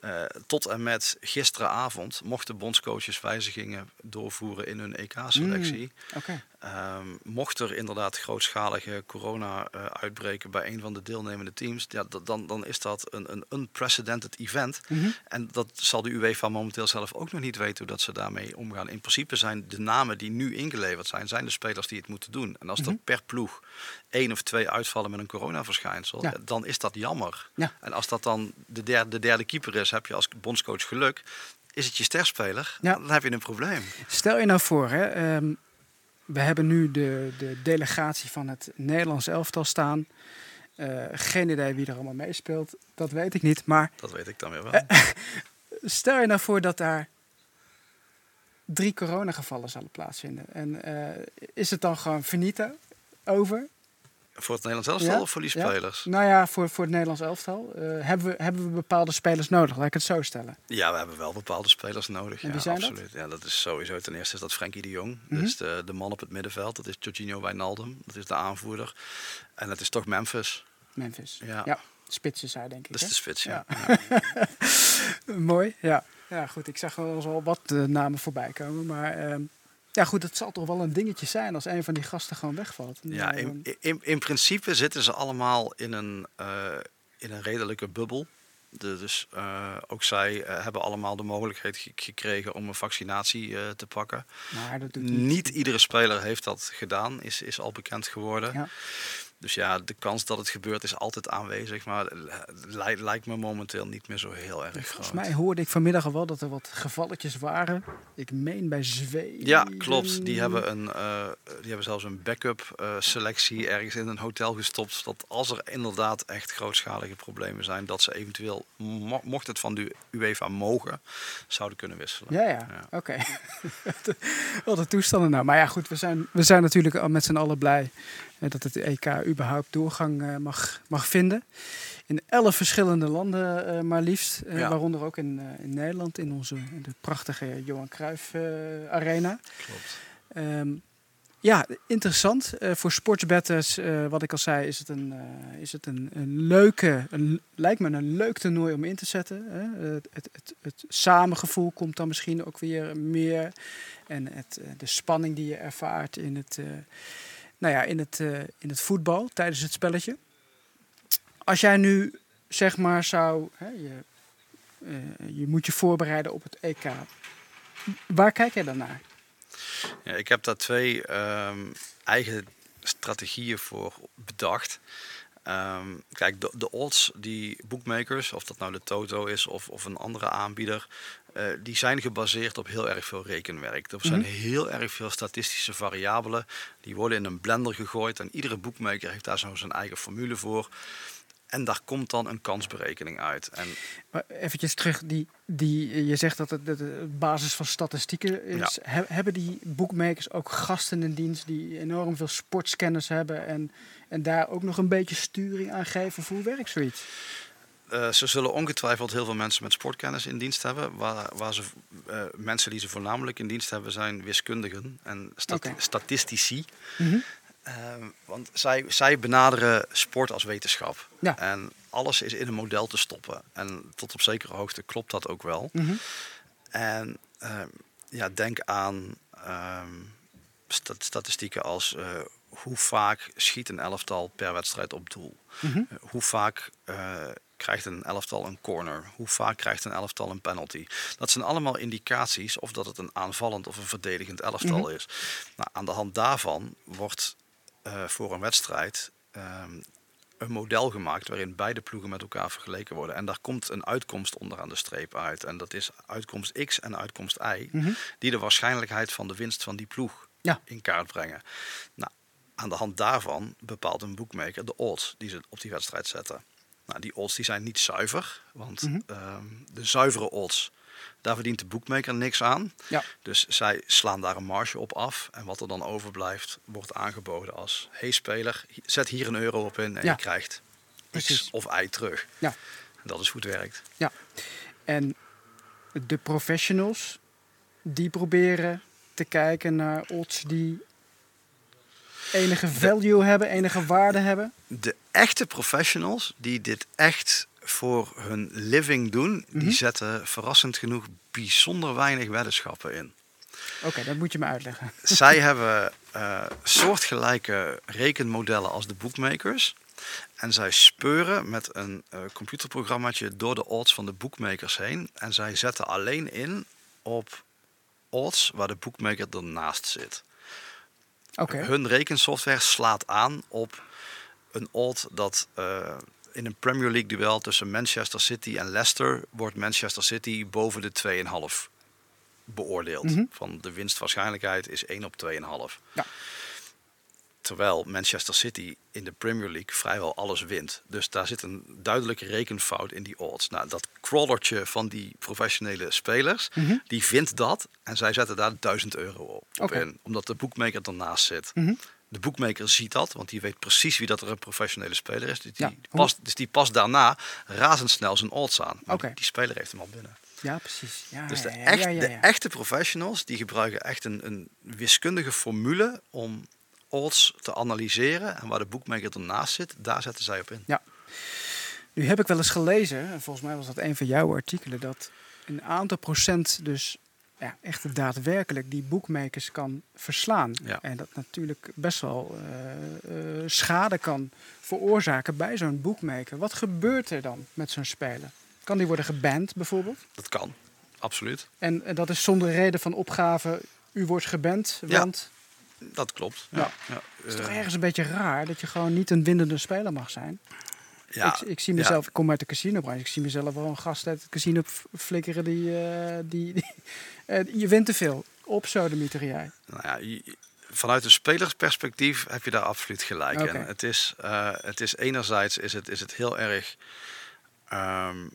Eh, tot en met gisteravond mochten bondscoaches wijzigingen doorvoeren in hun EK-selectie. Oké. Ehm, mocht er inderdaad grootschalige corona eh, uitbreken bij een van de deelnemende teams, ja, dat- dan, dan is dat een, een unprecedented event. Mhm. En dat zal de UEFA momenteel zelf ook nog niet weten hoe dat ze daarmee omgaan. In principe zijn de namen die nu ingeleverd zijn, zijn de spelers die het moeten doen. En als Mhm. er per ploeg één of twee uitvallen met een coronaverschijnsel, Ja. dan is dat jammer. Ja. En als dat dan de derde, de derde keeper is, heb je als bondscoach geluk. Is het je sterspeler, Ja. dan heb je een probleem. Stel je nou voor, hè, ehm, we hebben nu de, de delegatie van het Nederlands elftal staan. Eh, geen idee wie er allemaal meespeelt, dat weet ik niet. Maar Dat weet ik dan weer wel. Eh, *laughs* stel je nou voor dat daar drie coronagevallen zouden plaatsvinden. En eh, is het dan gewoon finito over? Voor het Nederlands elftal Ja, of voor die ja. spelers? Nou ja, voor, voor het Nederlands elftal. eh, hebben, we, hebben we bepaalde spelers nodig? Laat ik het zo stellen. Ja, we hebben wel bepaalde spelers nodig. En ja, wie zijn dat? absoluut. Ja, dat is sowieso ten eerste is dat Frenkie de Jong. Mhm. Dat is de, de man op het middenveld. Dat is Jorginho Wijnaldum. Dat is de aanvoerder. En dat is toch Memphis. Memphis. Ja. ja spits is hij, denk ik. Dat is hè? de spits, ja. *laughs* Mooi, ja. Ja, goed. Ik zag wel eens al wat eh, namen voorbij komen. Maar ehm, ja, goed, het zal toch wel een dingetje zijn als een van die gasten gewoon wegvalt. Ja, in, in, in principe zitten ze allemaal in een, eh, in een redelijke bubbel. De- dus eh, ook zij eh, hebben allemaal de mogelijkheid ge- gekregen om een vaccinatie te pakken. maar dat doet niet. Niet iedere speler heeft dat gedaan, is, is al bekend geworden. Ja. Dus ja, de kans dat het gebeurt is altijd aanwezig. Maar li- lijkt me momenteel niet meer zo heel erg groot. Volgens mij hoorde ik vanmiddag al wel dat er wat gevalletjes waren. Ik meen bij Zweden. Ja, klopt. Die hebben, een, eh, die hebben zelfs een backup eh, selectie ergens in een hotel gestopt. Dat als er inderdaad echt grootschalige problemen zijn, dat ze eventueel, mo- mocht het van de UEFA mogen, zouden kunnen wisselen. Ja, ja. Ja. Oké. *laughs* Wat een toestanden nou. Maar ja, goed, we zijn, we zijn natuurlijk met z'n allen blij dat het EK überhaupt doorgang eh, mag, mag vinden. In elf verschillende landen eh, maar liefst. eh, Ja. Waaronder ook in, in Nederland, in onze in de prachtige Johan Cruijff Arena. Klopt. Ehm, ja, interessant. Voor sportsbetters, wat ik al zei, is het een, is het een, een leuke, een, lijkt me een leuk toernooi om in te zetten. Hè? Het, het, het, het samengevoel komt dan misschien ook weer meer. En het, de spanning die je ervaart in het, nou ja, in, het, eh, in het voetbal tijdens het spelletje. Als jij nu zeg maar zou, hè, je, eh, je moet je voorbereiden op het EK. Waar kijk jij dan naar? Ja, ik heb daar twee ehm, eigen strategieën voor bedacht. Ehm, kijk, de, de odds die bookmakers, of dat nou de Toto is of, of een andere aanbieder, eh, die zijn gebaseerd op heel erg veel rekenwerk. Er zijn Mhm. heel erg veel statistische variabelen. Die worden in een blender gegooid en iedere bookmaker heeft daar zo zijn eigen formule voor. En daar komt dan een kansberekening uit. En Maar eventjes terug, die, die, je zegt dat het de basis van statistieken is. He- hebben die boekmakers ook gasten in dienst die enorm veel sportscanners hebben en, en daar ook nog een beetje sturing aan geven? Of hoe werkt zoiets? Eh, ze zullen ongetwijfeld heel veel mensen met sportkennis in dienst hebben. Waar, waar ze, eh, mensen die ze voornamelijk in dienst hebben zijn wiskundigen en stat- statistici. Mhm. Ehm, want zij, zij benaderen sport als wetenschap. Ja. En alles is in een model te stoppen. En tot op zekere hoogte klopt dat ook wel. Mhm. En ehm, ja, denk aan ehm, stat- statistieken als eh, hoe vaak schiet een elftal per wedstrijd op doel. Mhm. Eh, hoe vaak eh, krijgt een elftal een corner? Hoe vaak krijgt een elftal een penalty? Dat zijn allemaal indicaties of dat het een aanvallend of een verdedigend elftal Mhm. is. Nou, aan de hand daarvan wordt eh, voor een wedstrijd ehm, een model gemaakt waarin beide ploegen met elkaar vergeleken worden. En daar komt een uitkomst onderaan de streep uit. En dat is uitkomst X en uitkomst Y, Mhm. die de waarschijnlijkheid van de winst van die ploeg Ja. in kaart brengen. Nou, aan de hand daarvan bepaalt een boekmaker de odds die ze op die wedstrijd zetten. Nou, die odds die zijn niet zuiver, want Mhm. ehm, de zuivere odds, daar verdient de boekmaker niks aan. Ja. Dus zij slaan daar een marge op af. En wat er dan overblijft, wordt aangeboden als... hey speler, zet hier een euro op in en Ja. je krijgt Precies. X of Y terug. Ja. En dat is hoe het werkt. Ja. En de professionals, die proberen te kijken naar odds die enige value hebben, enige waarde hebben. De echte professionals die dit echt voor hun living doen... Mhm. die zetten verrassend genoeg bijzonder weinig weddenschappen in. Oké, dat moet je me uitleggen. *laughs* Zij *laughs* hebben eh, soortgelijke rekenmodellen als de bookmakers. En zij speuren met een eh, computerprogrammaatje door de odds van de bookmakers heen. En zij zetten alleen in op odds waar de bookmaker ernaast zit. Hun rekensoftware slaat aan op een odd dat eh, in een Premier League duel tussen Manchester City en Leicester wordt Manchester City boven de 2,5 beoordeeld. Mhm. Van de winstwaarschijnlijkheid is 1 op 2,5. Ja. Terwijl Manchester City in de Premier League vrijwel alles wint. Dus daar zit een duidelijke rekenfout in die odds. Nou, dat crawlertje van die professionele spelers, Mhm. die vindt dat. En zij zetten daar 1000 euro op, in. Omdat de boekmaker ernaast zit. Mhm. De boekmaker ziet dat, want die weet precies wie dat er een professionele speler is. Dus die, Ja, past, dus die past daarna razendsnel zijn odds aan. Die, speler heeft hem al binnen. ja precies. Ja, Dus de, ja, echt, de echte professionals die gebruiken echt een, een wiskundige formule om odds te analyseren. En waar de boekmaker ernaast zit, daar zetten zij op in. Nu heb ik wel eens gelezen, en volgens mij was dat een van jouw artikelen, dat een aantal procent dus ja, echt daadwerkelijk die boekmakers kan verslaan. Ja. En dat natuurlijk best wel eh, eh, schade kan veroorzaken bij zo'n boekmaker. Wat gebeurt er dan met zo'n speler? Kan die worden geband bijvoorbeeld? Dat kan, absoluut. En, en dat is zonder reden van opgave, u wordt geband, Ja. Dat klopt. Ja. Ja. Ja. het is toch Eh, ergens een beetje raar dat je gewoon niet een winnende speler mag zijn. ja, ik, ik zie mezelf, ik kom uit de casinobranche, ik zie mezelf wel een gast uit het casino flikkeren die, eh, die, die *laughs* eh, je wint te veel. Op sodemieter jij. Nou ja, je- vanuit een spelersperspectief heb je daar absoluut gelijk in. Het is, het is enerzijds is het, is het heel erg ehm,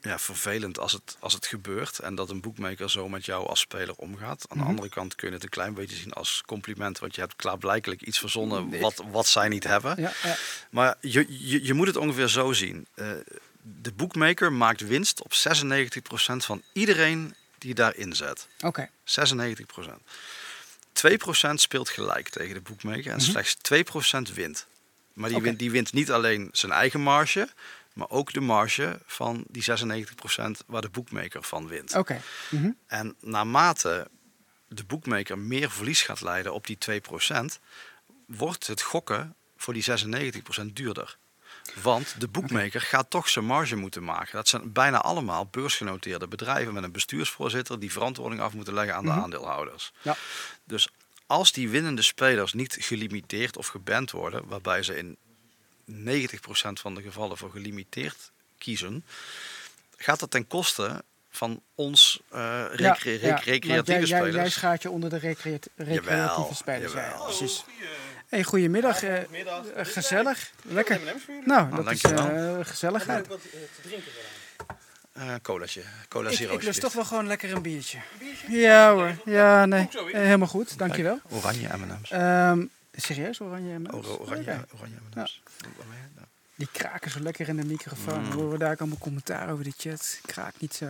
ja, vervelend als het, als het gebeurt en dat een boekmaker zo met jou als speler omgaat. Aan Mhm. de andere kant kun je het een klein beetje zien als compliment, want je hebt klaarblijkelijk iets verzonnen Nee. wat, wat zij niet hebben. Ja, ja. Maar je, je, je moet het ongeveer zo zien. Eh, de boekmaker maakt winst op 96% van iedereen die daarin zet. Oké. 96% 2% speelt gelijk tegen de boekmaker en Mhm. slechts 2% wint. Maar die, wint, die wint niet alleen zijn eigen marge, maar ook de marge van die 96% waar de boekmaker van wint. Oké. Mhm. En naarmate de boekmaker meer verlies gaat leiden op die 2%, wordt het gokken voor die 96% duurder. Want de boekmaker gaat toch zijn marge moeten maken. Dat zijn bijna allemaal beursgenoteerde bedrijven met een bestuursvoorzitter die verantwoording af moeten leggen aan de Mhm. aandeelhouders. Ja. Dus als die winnende spelers niet gelimiteerd of geband worden, waarbij ze in 90% van de gevallen voor gelimiteerd kiezen, gaat dat ten koste van ons eh recre- Ja, ja, recreatieve jij, jij, spelers. jij schaart je onder de recreat- recreatieve Jawel, spelers. Ja, jawel. precies. Hey, goedemiddag. Middag. eh, gezellig. Lekker. Nou, dat is eh, gezelligheid. Eh colaatje. Cola Ik, Zero. ik lust toch wel gewoon lekker een biertje. Ja hoor. Ja, nee. Helemaal goed. Dankjewel. Oranje M&M's. Ehm serieus, oranje? Ora- Oranje, oranje. Ja. Die kraken zo lekker in de microfoon. Mm. We horen daar ook allemaal commentaar over de chat. Kraak niet zo.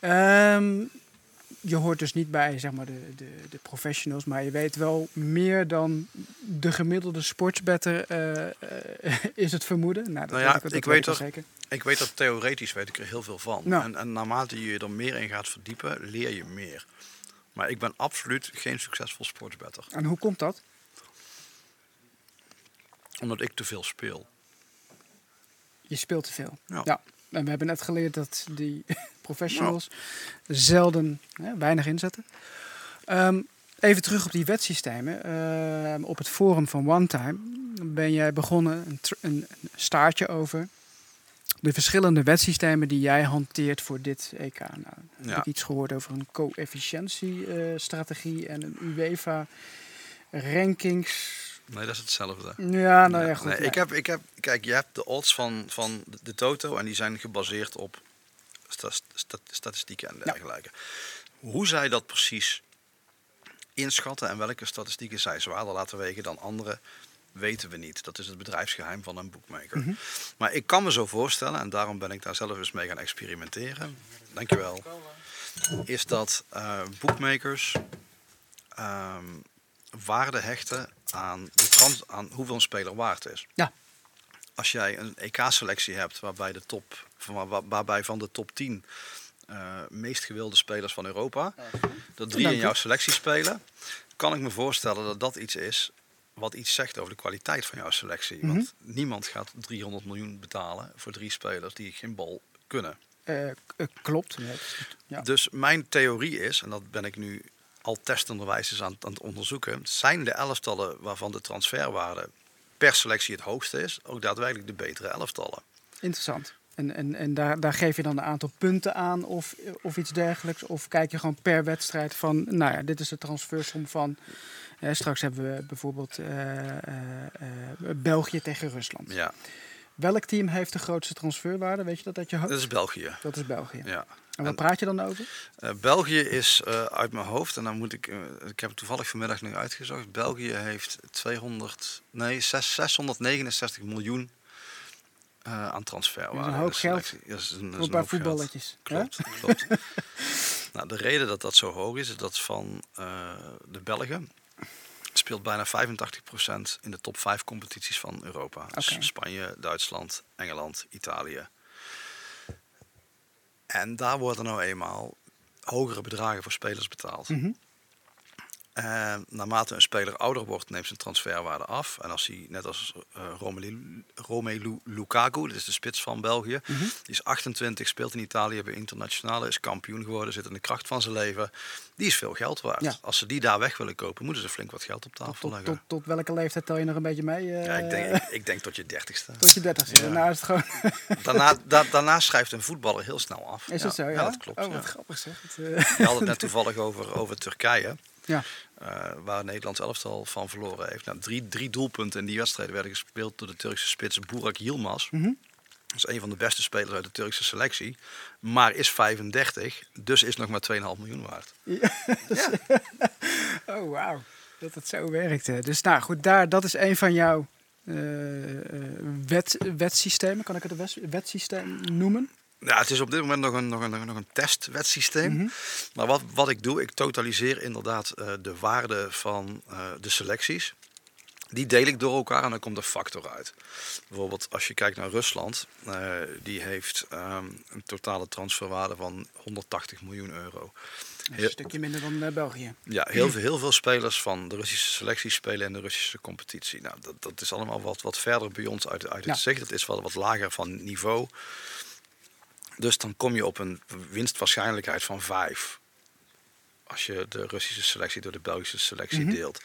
Ehm, je hoort dus niet bij zeg maar, de, de, de professionals, maar je weet wel meer dan de gemiddelde sportsbetter eh, eh, *laughs* is het vermoeden. Nou, dat Nou ja, weet ik, dat ik weet weet zeker. Ik weet dat theoretisch weet ik er heel veel van. Nou. En, en naarmate je je er meer in gaat verdiepen, leer je meer. Maar ik ben absoluut geen succesvol sportsbetter. En hoe komt dat? Omdat ik te veel speel. Je speelt te veel. Ja. En we hebben net geleerd dat die *laughs* professionals zelden hè, weinig inzetten. Ehm, even terug op die wetsystemen. Ehm, op het forum van OneTime ben jij begonnen een, een, staartje over de verschillende wetsystemen die jij hanteert voor dit EK. Nou, heb Ja. ik iets gehoord over een coëfficiëntiestrategie en een UEFA rankings. Nee, dat is hetzelfde. Ja, nou ja, goed. nee, ja. ik, heb, ik heb, kijk, je hebt de odds van, van de- de Toto en die zijn gebaseerd op sta- sta- statistieken en Ja. dergelijke. Hoe zij dat precies inschatten en welke statistieken zij zwaarder laten wegen dan andere, weten we niet. Dat is het bedrijfsgeheim van een boekmaker. Mhm. Maar ik kan me zo voorstellen, en daarom ben ik daar zelf eens mee gaan experimenteren. Dankjewel. Is dat eh boekmakers ehm, waarde hechten aan, de trans, aan hoeveel een speler waard is. Ja. Als jij een EK-selectie hebt waarbij, de top, van, waar- waarbij van de top 10 eh, meest gewilde spelers van Europa, dat drie in jouw selectie spelen, kan ik me voorstellen dat dat iets is wat iets zegt over de kwaliteit van jouw selectie. Mhm. Want niemand gaat 300 miljoen betalen voor drie spelers die geen bal kunnen. Eh, eh, klopt. Ja. Dus mijn theorie is, en dat ben ik nu al testenderwijs eens aan, aan het onderzoeken, zijn de elftallen waarvan de transferwaarde per selectie het hoogste is, ook daadwerkelijk de betere elftallen. Interessant. En, en, en daar, daar geef je dan een aantal punten aan of, of iets dergelijks? Of kijk je gewoon per wedstrijd van, nou ja, dit is de transfersom van... eh, straks hebben we bijvoorbeeld eh, eh, eh, België tegen Rusland. Ja, Welk team heeft de grootste transferwaarde? Weet je dat uit je hoofd? dat is België. Dat is België. Ja. En wat praat je dan over? Eh, België is eh, uit mijn hoofd, en dan moet ik, eh, ik heb het toevallig vanmiddag nu uitgezocht. België heeft 200, nee, 6, 669 miljoen aan transferwaarde. Dat is een hoop geld. Dat is een, dat paar geld. voetballetjes. Klopt, klopt. *laughs* nou, de reden dat dat zo hoog is, is dat van de Belgen speelt bijna 85% in de top 5 competities van Europa. Dus. Spanje, Duitsland, Engeland, Italië. En daar worden nou eenmaal hogere bedragen voor spelers betaald. Mhm. En naarmate een speler ouder wordt, neemt zijn transferwaarde af. En als hij, net als eh Romelu, Romelu Lukaku, dat is de spits van België, Mhm. die is 28, speelt in Italië bij Internationale, is kampioen geworden, zit in de kracht van zijn leven. Die is veel geld waard. Ja. Als ze die daar weg willen kopen, moeten ze flink wat geld op tafel Tot, leggen. tot, tot welke leeftijd tel je nog een beetje mee? eh, ja, ik, denk, ik, ik denk tot je dertigste. *laughs* Tot je dertigste. Ja. Daarna is het gewoon... *laughs* Daarna, da- daarna schrijft een voetballer heel snel af. Is ja, dat zo? Ja, dat klopt. Oh, wat grappig zeg. Het, eh, We hadden het net *laughs* toevallig over, over Turkije. Ja. eh, waar Nederland elftal van verloren heeft. Nou, drie, drie doelpunten in die wedstrijd werden gespeeld door de Turkse spits Burak Yilmaz. Mhm. Dat is een van de beste spelers uit de Turkse selectie. Maar is 35, dus is nog maar 2,5 miljoen waard. *laughs* *laughs* Oh, wauw. Dat het zo werkt. hè. Dus nou goed, daar, dat is een van jouw eh, wet, wetsystemen. Kan ik het een wet, wetsysteem noemen? Ja, het is op dit moment nog een, nog een, nog een testwetsysteem. Mhm. Maar wat, wat ik doe, ik totaliseer inderdaad eh, de waarde van eh, de selecties. Die deel ik door elkaar en dan komt een factor uit. Bijvoorbeeld als je kijkt naar Rusland, eh, die heeft ehm, een totale transferwaarde van 180 miljoen euro. Een stukje minder dan België. Ja, heel veel, heel veel spelers van de Russische selectie spelen in de Russische competitie. Nou, dat, dat is allemaal wat, wat verder bij ons uit, uit het Ja. zicht. Het is wat, wat lager van niveau. Dus dan kom je op een winstwaarschijnlijkheid van 5. als je de Russische selectie door de Belgische selectie Mhm. deelt.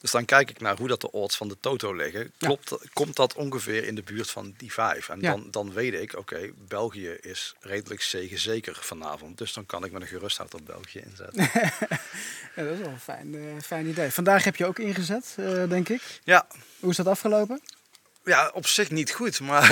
Dus dan kijk ik naar hoe dat de odds van de Toto liggen. Klopt, komt dat ongeveer in de buurt van die vijf? En Ja. dan, dan weet ik, oké, België is redelijk zeker vanavond. Dus dan kan ik met een gerust hart op België inzetten. *laughs* Ja, dat is wel een fijn, fijn idee. Vandaag heb je ook ingezet, eh, denk ik. ja, Hoe is dat afgelopen? ja, op zich niet goed. Maar,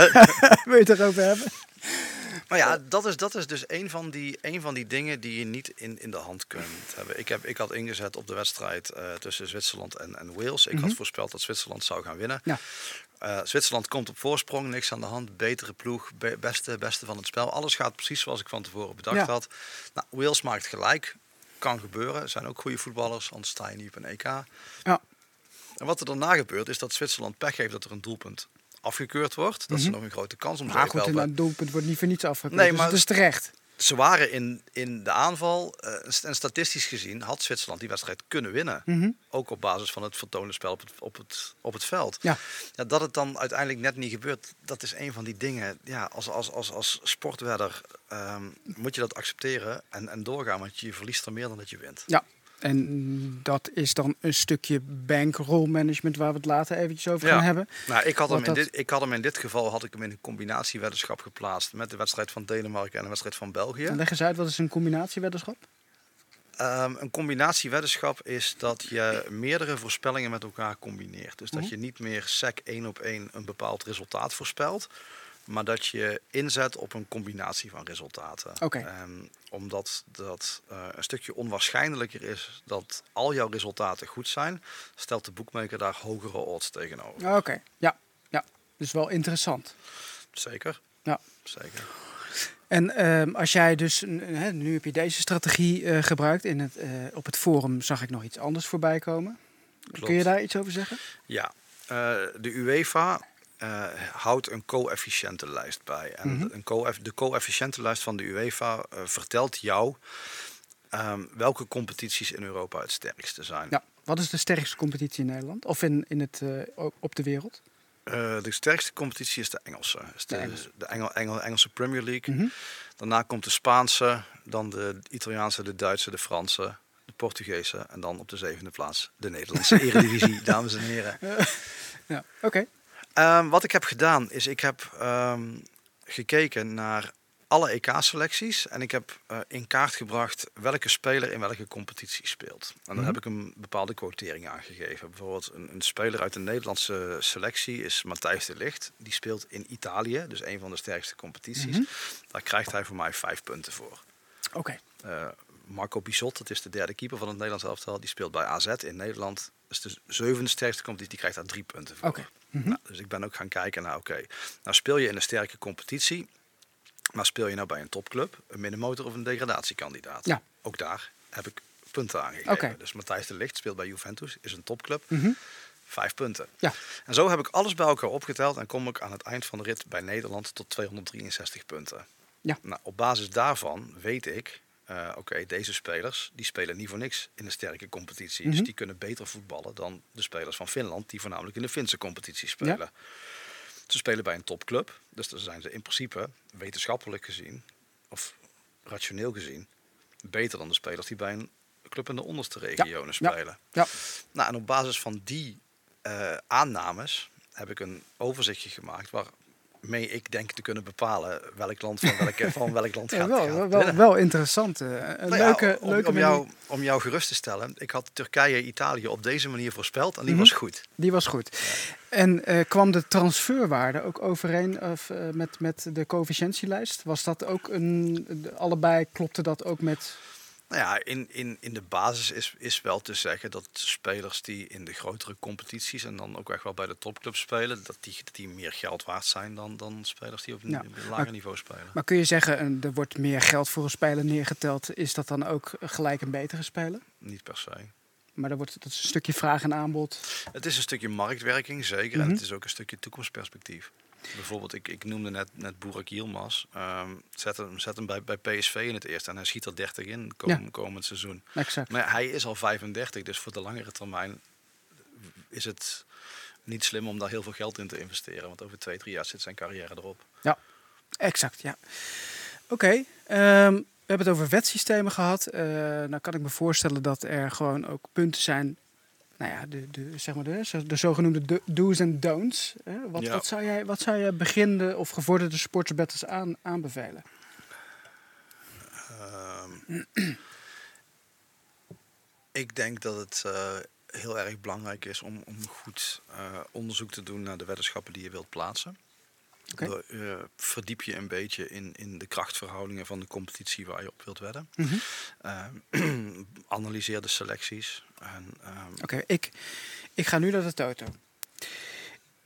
*laughs* Wil je het erover hebben? *laughs* maar ja, dat is, dat is dus een van, die, een van die dingen die je niet in, in de hand kunt hebben. Ik, heb, ik had ingezet op de wedstrijd eh, tussen Zwitserland en, en Wales. Ik Mhm. had voorspeld dat Zwitserland zou gaan winnen. Ja. Eh, Zwitserland komt op voorsprong, niks aan de hand. Betere ploeg, be- beste, beste van het spel. Alles gaat precies zoals ik van tevoren bedacht Ja. had. Nou, Wales maakt gelijk. Kan gebeuren. Zijn ook goede voetballers, anders sta je niet op een EK. Ja. En wat er daarna gebeurt, is dat Zwitserland pech heeft dat er een doelpunt afgekeurd wordt. Dat is Mhm. nog een grote kans om Maar goed, een doelpunt wordt niet voor niets afgekeurd. Nee, dus maar- het is terecht. Ze waren in, in de aanval, eh, en statistisch gezien, had Zwitserland die wedstrijd kunnen winnen. Mhm. Ook op basis van het vertoonde spel op het, op het, op het veld. Ja. Ja, dat het dan uiteindelijk net niet gebeurt, dat is een van die dingen. Ja, als, als, als, als sportwedder ehm, moet je dat accepteren en, en doorgaan, want je verliest er meer dan dat je wint. Ja. En dat is dan een stukje bankroll management waar we het later eventjes over Ja. gaan hebben. Nou, ik had, hem in dat- dit, ik had hem in dit geval had ik hem in een combinatieweddenschap geplaatst met de wedstrijd van Denemarken en de wedstrijd van België. Leg eens uit, wat is een combinatieweddenschap? Ehm, een combinatieweddenschap is dat je meerdere voorspellingen met elkaar combineert. Dus dat Mhm. je niet meer sec één op één een bepaald resultaat voorspelt, maar dat je inzet op een combinatie van resultaten. Ehm, omdat dat eh, een stukje onwaarschijnlijker is dat al jouw resultaten goed zijn, stelt de boekmaker daar hogere odds tegenover. Oké, ja. ja. Dus wel interessant. Zeker. Ja. Zeker. En ehm, als jij dus, nu heb je deze strategie eh, gebruikt. In het, eh, op het forum zag ik nog iets anders voorbij komen. Klopt. Kun je daar iets over zeggen? Ja, de UEFA eh, houdt een coëfficiëntenlijst bij. En Mhm. een coëff- de coëfficiëntenlijst van de UEFA eh, vertelt jou ehm, welke competities in Europa het sterkste zijn. Ja. Wat is de sterkste competitie in Nederland? Of in, in het, eh, op de wereld? De sterkste competitie is de Engelse. Is de, De Engelse. de Engel, Engel- Engelse Premier League. Mhm. Daarna komt de Spaanse, dan de Italiaanse, de Duitse, de Franse, de Portugese. En dan op de zevende plaats de Nederlandse *laughs* Eredivisie, dames en heren. Ja, oké. Ehm, wat ik heb gedaan is, ik heb ehm, gekeken naar alle EK-selecties en ik heb eh, in kaart gebracht welke speler in welke competitie speelt. En dan Mhm. heb ik een bepaalde quotering aangegeven. Bijvoorbeeld een, een speler uit de Nederlandse selectie is Matthijs de Ligt. Die speelt in Italië, dus een van de sterkste competities. Mhm. Daar krijgt hij voor mij vijf punten voor. Oké. Eh, Marco Bizot, dat is de derde keeper van het Nederlands elftal, die speelt bij AZ in Nederland. Dat is de zevende sterkste competitie, die krijgt daar drie punten voor. Oké. Mhm. Nou, dus ik ben ook gaan kijken naar, oké, nou speel je in een sterke competitie, maar speel je nou bij een topclub, een middenmotor of een degradatiekandidaat? Ja. Ook daar heb ik punten aangegeven. Oké. Dus Matthijs de Ligt speelt bij Juventus, is een topclub, Mhm. vijf punten. Ja. En zo heb ik alles bij elkaar opgeteld en kom ik aan het eind van de rit bij Nederland tot 263 punten. Ja. Nou, op basis daarvan weet ik, eh, oké, deze spelers die spelen niet voor niks in een sterke competitie. Mhm. Dus die kunnen beter voetballen dan de spelers van Finland, die voornamelijk in de Finse competitie spelen. Ze spelen bij een topclub, dus dan zijn ze in principe wetenschappelijk gezien, of rationeel gezien, beter dan de spelers die bij een club in de onderste regionen ja. spelen. Ja. Nou, en op basis van die eh, aannames heb ik een overzichtje gemaakt waarmee ik denk te kunnen bepalen welk land van, welke, *laughs* van welk land Ja, gaat, wel, gaat wel, wel, interessant. eh, een Nou ja, leuke, om, leuke om, jou, om jou gerust te stellen, ik had Turkije-Italië op deze manier voorspeld en die Mhm. was goed. Die was goed. En eh, kwam de transferwaarde ook overeen of, eh, met, met de coëfficiëntielijst? Was dat ook een. allebei klopte dat ook met. Nou ja, in, in, in de basis is, is wel te zeggen dat spelers die in de grotere competities en dan ook echt wel bij de topclubs spelen, dat die, dat die meer geld waard zijn dan, dan spelers die op een, Ja, lager maar- niveau spelen. Maar kun je zeggen, er wordt meer geld voor een speler neergeteld. Is dat dan ook gelijk een betere speler? Niet per se. Maar dan wordt, dat is een stukje vraag en aanbod. Het is een stukje marktwerking, zeker. En Mhm. het is ook een stukje toekomstperspectief. Bijvoorbeeld, ik, ik noemde net, net Burak Yilmaz. Ehm zet hem, zet hem bij, bij PSV in het eerste en hij schiet er 30 in kom, komend seizoen. Exact. Maar hij is al 35, dus voor de langere termijn is het niet slim om daar heel veel geld in te investeren. Want over twee, drie jaar zit zijn carrière erop. Exact, ja. Oké. ehm, We hebben het over wetsystemen gehad. Eh nou kan ik me voorstellen dat er gewoon ook punten zijn. Nou ja, de, de, zeg maar de, de zogenoemde do- do's en don'ts. hè. Wat, Ja. wat, zou jij, wat zou jij beginnende of gevorderde sportsbetters aan, aanbevelen? Ehm, ik denk dat het eh, heel erg belangrijk is om, om goed eh, onderzoek te doen naar de weddenschappen die je wilt plaatsen. Oké. Door, eh, verdiep je een beetje in, in de krachtverhoudingen van de competitie waar je op wilt wedden. Ehm, *clears throat* analyseer de selecties. Ehm, Oké, ik, ik ga nu naar de toto.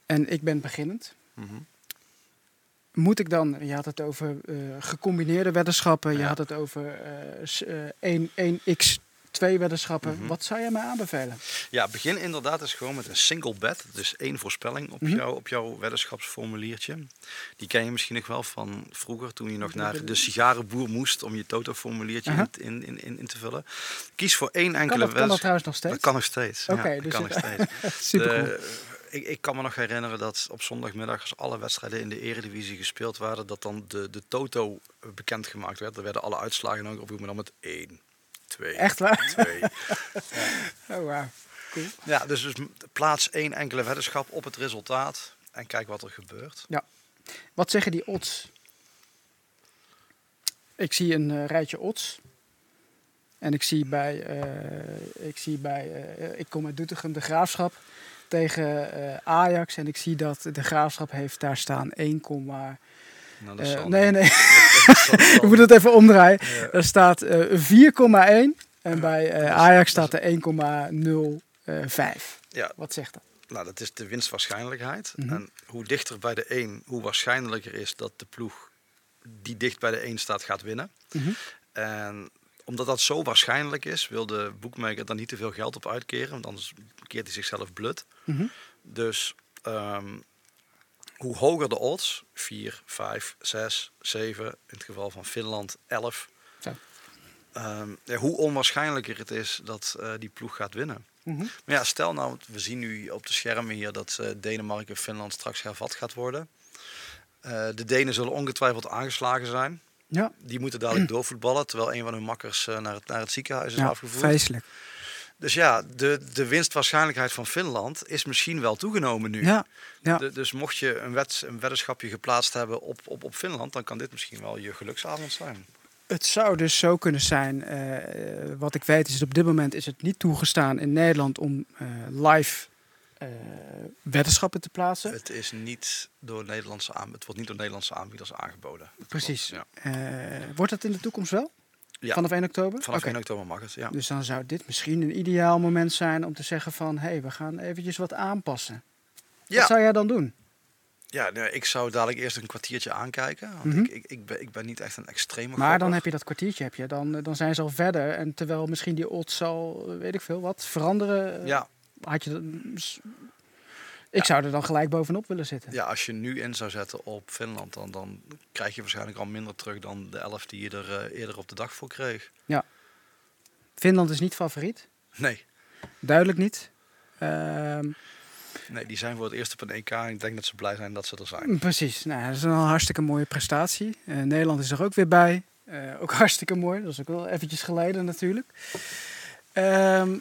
En ik ben beginnend. Mhm. Moet ik dan, je had het over eh, gecombineerde weddenschappen, je had het over eh, 1, 1x twee weddenschappen. Mhm. Wat zou jij mij aanbevelen? Ja, begin inderdaad eens gewoon met een single bet. Dus één voorspelling op, mhm. jou, op jouw weddenschapsformuliertje. Die ken je misschien nog wel van vroeger, toen je nog naar de sigarenboer moest om je Toto-formuliertje in, in, in, in, te vullen. Kies voor één enkele wedstrijd. Kan dat trouwens nog steeds? Dat kan nog steeds. Oké, dus kan nog steeds. *laughs* Super. Ik, ik, kan me nog herinneren dat op zondagmiddag, als alle wedstrijden in de Eredivisie gespeeld waren, dat dan de, de Toto bekendgemaakt werd. Er werden alle uitslagen opgeroepen dan met één twee, Echt waar? twee. *laughs* Oh, wauw. Cool. Ja, dus, dus plaats één enkele weddenschap op het resultaat en kijk wat er gebeurt. Wat zeggen die odds? Ik zie een eh, rijtje odds. En ik zie bij, eh, ik, zie bij eh, ik kom uit Doetinchem, de Graafschap tegen Ajax. En ik zie dat de Graafschap heeft daar staan 1, Nou, dat eh, zal nee, nee, *laughs* *laughs* ik moet het even omdraaien. Er staat eh 4,1 en bij eh, Ajax staat er 1,05. Ja, Wat zegt dat? nou, dat is de winstwaarschijnlijkheid. Mhm. En hoe dichter bij de 1, hoe waarschijnlijker is dat de ploeg die dicht bij de 1 staat gaat winnen. Mhm. En omdat dat zo waarschijnlijk is, wil de boekmaker daar niet te veel geld op uitkeren, want anders keert hij zichzelf blut. Mhm. Dus ehm, hoe hoger de odds, 4, 5, 6, 7, in het geval van Finland 11, Zo. ehm, ja, hoe onwaarschijnlijker het is dat eh, die ploeg gaat winnen. Mhm. Maar ja, stel nou, we zien nu op de schermen hier dat eh, Denemarken en Finland straks hervat gaat worden. Eh, de Denen zullen ongetwijfeld aangeslagen zijn. Ja, Die moeten dadelijk doorvoetballen, terwijl een van hun makkers naar, het, naar het ziekenhuis is ja afgevoerd. vreselijk. Dus ja, de, de winstwaarschijnlijkheid van Finland is misschien wel toegenomen nu. Ja, ja. De- dus mocht je een, wet, een weddenschapje geplaatst hebben op, op, op Finland, dan kan dit misschien wel je geluksavond zijn. Het zou dus zo kunnen zijn. eh, wat ik weet is dat op dit moment is het niet toegestaan in Nederland om eh, live eh, weddenschappen te plaatsen. Het, is niet door Nederlandse aan, het wordt niet door Nederlandse aanbieders aangeboden. Precies. wordt dat in de toekomst wel? Ja. Vanaf 1 oktober? Vanaf Oké. 1 oktober mag het, ja. Dus dan zou dit misschien een ideaal moment zijn om te zeggen van... hé, hey, we gaan eventjes wat aanpassen. Ja. Wat zou jij dan doen? Ja, nee, ik zou dadelijk eerst een kwartiertje aankijken. Want Mhm. ik, ik, ik, ben, ik ben niet echt een extreme Maar dan heb je dat kwartiertje, heb je. Dan, eh, dan zijn ze al verder. En terwijl misschien die odds al, eh, weet ik veel wat, veranderen... eh, Ja, Had je mm, ik Ja. zou er dan gelijk bovenop willen zitten. ja, als je nu in zou zetten op Finland, dan, dan krijg je waarschijnlijk al minder terug dan de 11 die je er eh, eerder op de dag voor kreeg. Finland is niet favoriet. Nee, Duidelijk niet. Ehm, nee, die zijn voor het eerst op een EK en ik denk dat ze blij zijn dat ze er zijn. precies. Nou, dat is een hartstikke mooie prestatie. Eh, Nederland is er ook weer bij. Eh, ook *laughs* hartstikke mooi. Dat is ook wel eventjes geleden natuurlijk. Ehm,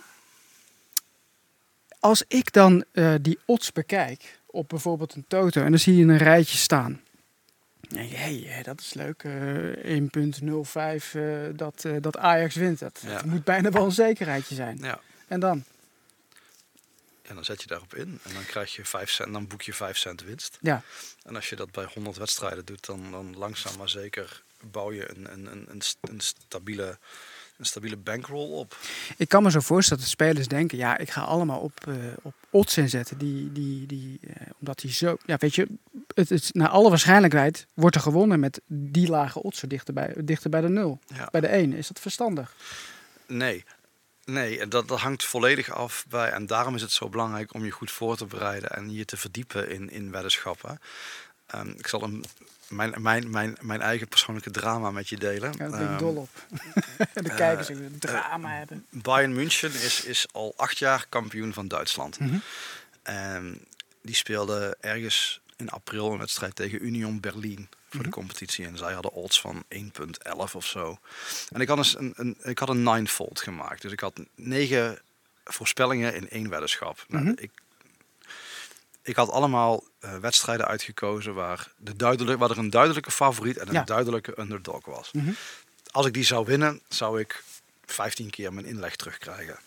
als ik dan eh, die odds bekijk op bijvoorbeeld een toto en dan zie je een rijtje staan. Je, hey, eh, dat is leuk. eh 1.05 eh, dat, eh, dat Ajax wint. Dat, Ja. dat moet bijna wel een zekerheidje zijn. Ja, En dan? en dan zet je daarop in en dan krijg je 5 cent, dan boek je 5 cent winst. Ja. En als je dat bij 100 wedstrijden doet, dan, dan langzaam maar zeker bouw je een, een, een, een stabiele, een stabiele bankroll op. Ik kan me zo voorstellen dat spelers denken, ja, ik ga allemaal op, eh, op odds inzetten. Die, die, die, eh, omdat die zo, ja, weet je, het, het, naar alle waarschijnlijkheid wordt er gewonnen met die lage odds, zo dichter bij, dichter bij de nul. Ja. Bij de 1. Is dat verstandig? Nee. Nee, dat, dat hangt volledig af bij. En daarom is het zo belangrijk om je goed voor te bereiden en je te verdiepen in, in weddenschappen. Ehm, ik zal een, mijn, mijn, mijn, mijn eigen persoonlijke drama met je delen. Ja, daar ben ik Ehm, dol op. *laughs* de eh, kijkers die een drama hebben. Bayern München is, is al acht jaar kampioen van Duitsland. En die speelde ergens in april een wedstrijd tegen Union Berlin voor de Mhm. competitie. En zij hadden odds van 1,11 of zo. En ik had een, een, ik had een ninefold gemaakt. Dus ik had negen voorspellingen in één weddenschap. Nou, Mhm. ik, ik had allemaal eh, wedstrijden uitgekozen waar, de duidelijk, waar er een duidelijke favoriet en een Ja. duidelijke underdog was. Mhm. Als ik die zou winnen, zou ik 15 keer mijn inleg terugkrijgen.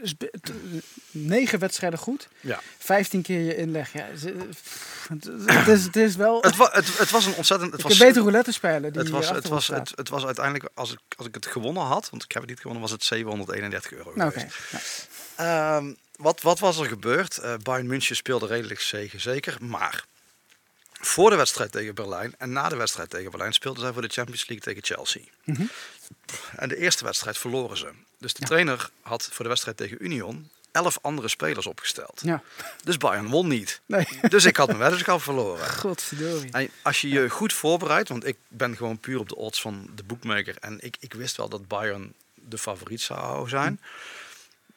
Dus be- t- negen wedstrijden goed, Ja. 15 keer je inleg. Ja, pff, het, is, het is wel. Het, wa het, het was een ontzettend... Het ik was, beter roulette spelen. Die het was, het, was, het, het was uiteindelijk, als ik, als ik het gewonnen had, want ik heb het niet gewonnen, was het 731 euro Nou, geweest. Ja. Ehm, wat, wat was er gebeurd? Eh Bayern München speelde redelijk zegen, zeker. Maar voor de wedstrijd tegen Berlijn en na de wedstrijd tegen Berlijn speelden zij voor de Champions League tegen Chelsea. Mhm. En de eerste wedstrijd verloren ze. Dus de Ja. trainer had voor de wedstrijd tegen Union elf andere spelers opgesteld. ja. Dus Bayern won niet. Nee. Dus ik had mijn weddenschap verloren. Godverdorie. En als je je goed voorbereidt, want ik ben gewoon puur op de odds van de boekmaker en ik, ik wist wel dat Bayern de favoriet zou zijn,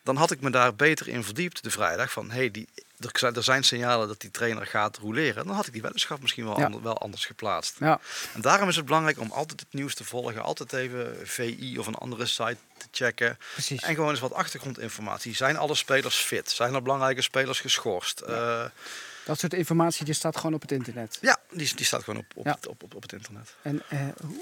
dan had ik me daar beter in verdiept de vrijdag. Van hey, die, er, zijn, er zijn signalen dat die trainer gaat roleren. Dan had ik die weddenschap misschien wel, Ja. ander- wel anders geplaatst. Ja. En daarom is het belangrijk om altijd het nieuws te volgen, altijd even VI of een andere site te checken. Precies. En gewoon eens wat achtergrondinformatie. Zijn alle spelers fit? Zijn er belangrijke spelers geschorst? Ja, Dat soort informatie die staat gewoon op het internet. ja die, die staat gewoon op, op, Ja. het, op, op, op het internet. En eh,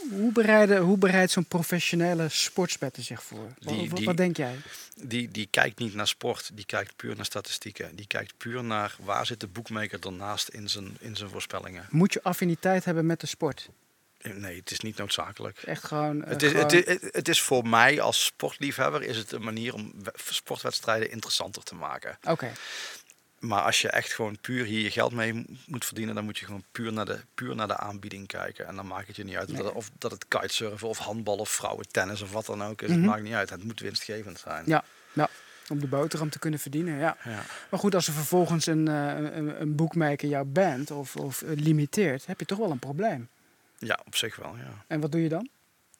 hoe- bereiden, hoe bereidt zo'n professionele sportsbetter zich voor? Wat, Die- wat- die- wat denk jij? Die, die kijkt niet naar sport, die kijkt puur naar statistieken. Die kijkt puur naar waar zit de boekmaker ernaast in zijn, in zijn voorspellingen. Moet je affiniteit hebben met de sport? Eh, Nee, het is niet noodzakelijk. Echt gewoon... eh, Het is, gewoon- het, is, het is voor mij als sportliefhebber is het een manier om we- sportwedstrijden interessanter te maken. Oké, Maar als je echt gewoon puur hier je geld mee moet verdienen, dan moet je gewoon puur naar de, puur naar de aanbieding kijken. En dan maakt het je niet uit Nee. dat, of dat het kitesurfen of handbal of vrouwentennis of wat dan ook is. Mhm. Het maakt niet uit. Het moet winstgevend zijn. ja, ja. Om de boterham te kunnen verdienen, ja. Ja. Maar goed, als er vervolgens een, eh, een, een boekmaker jou bent of, of eh, limiteert, heb je toch wel een probleem. ja, op zich wel, ja. En wat doe je dan?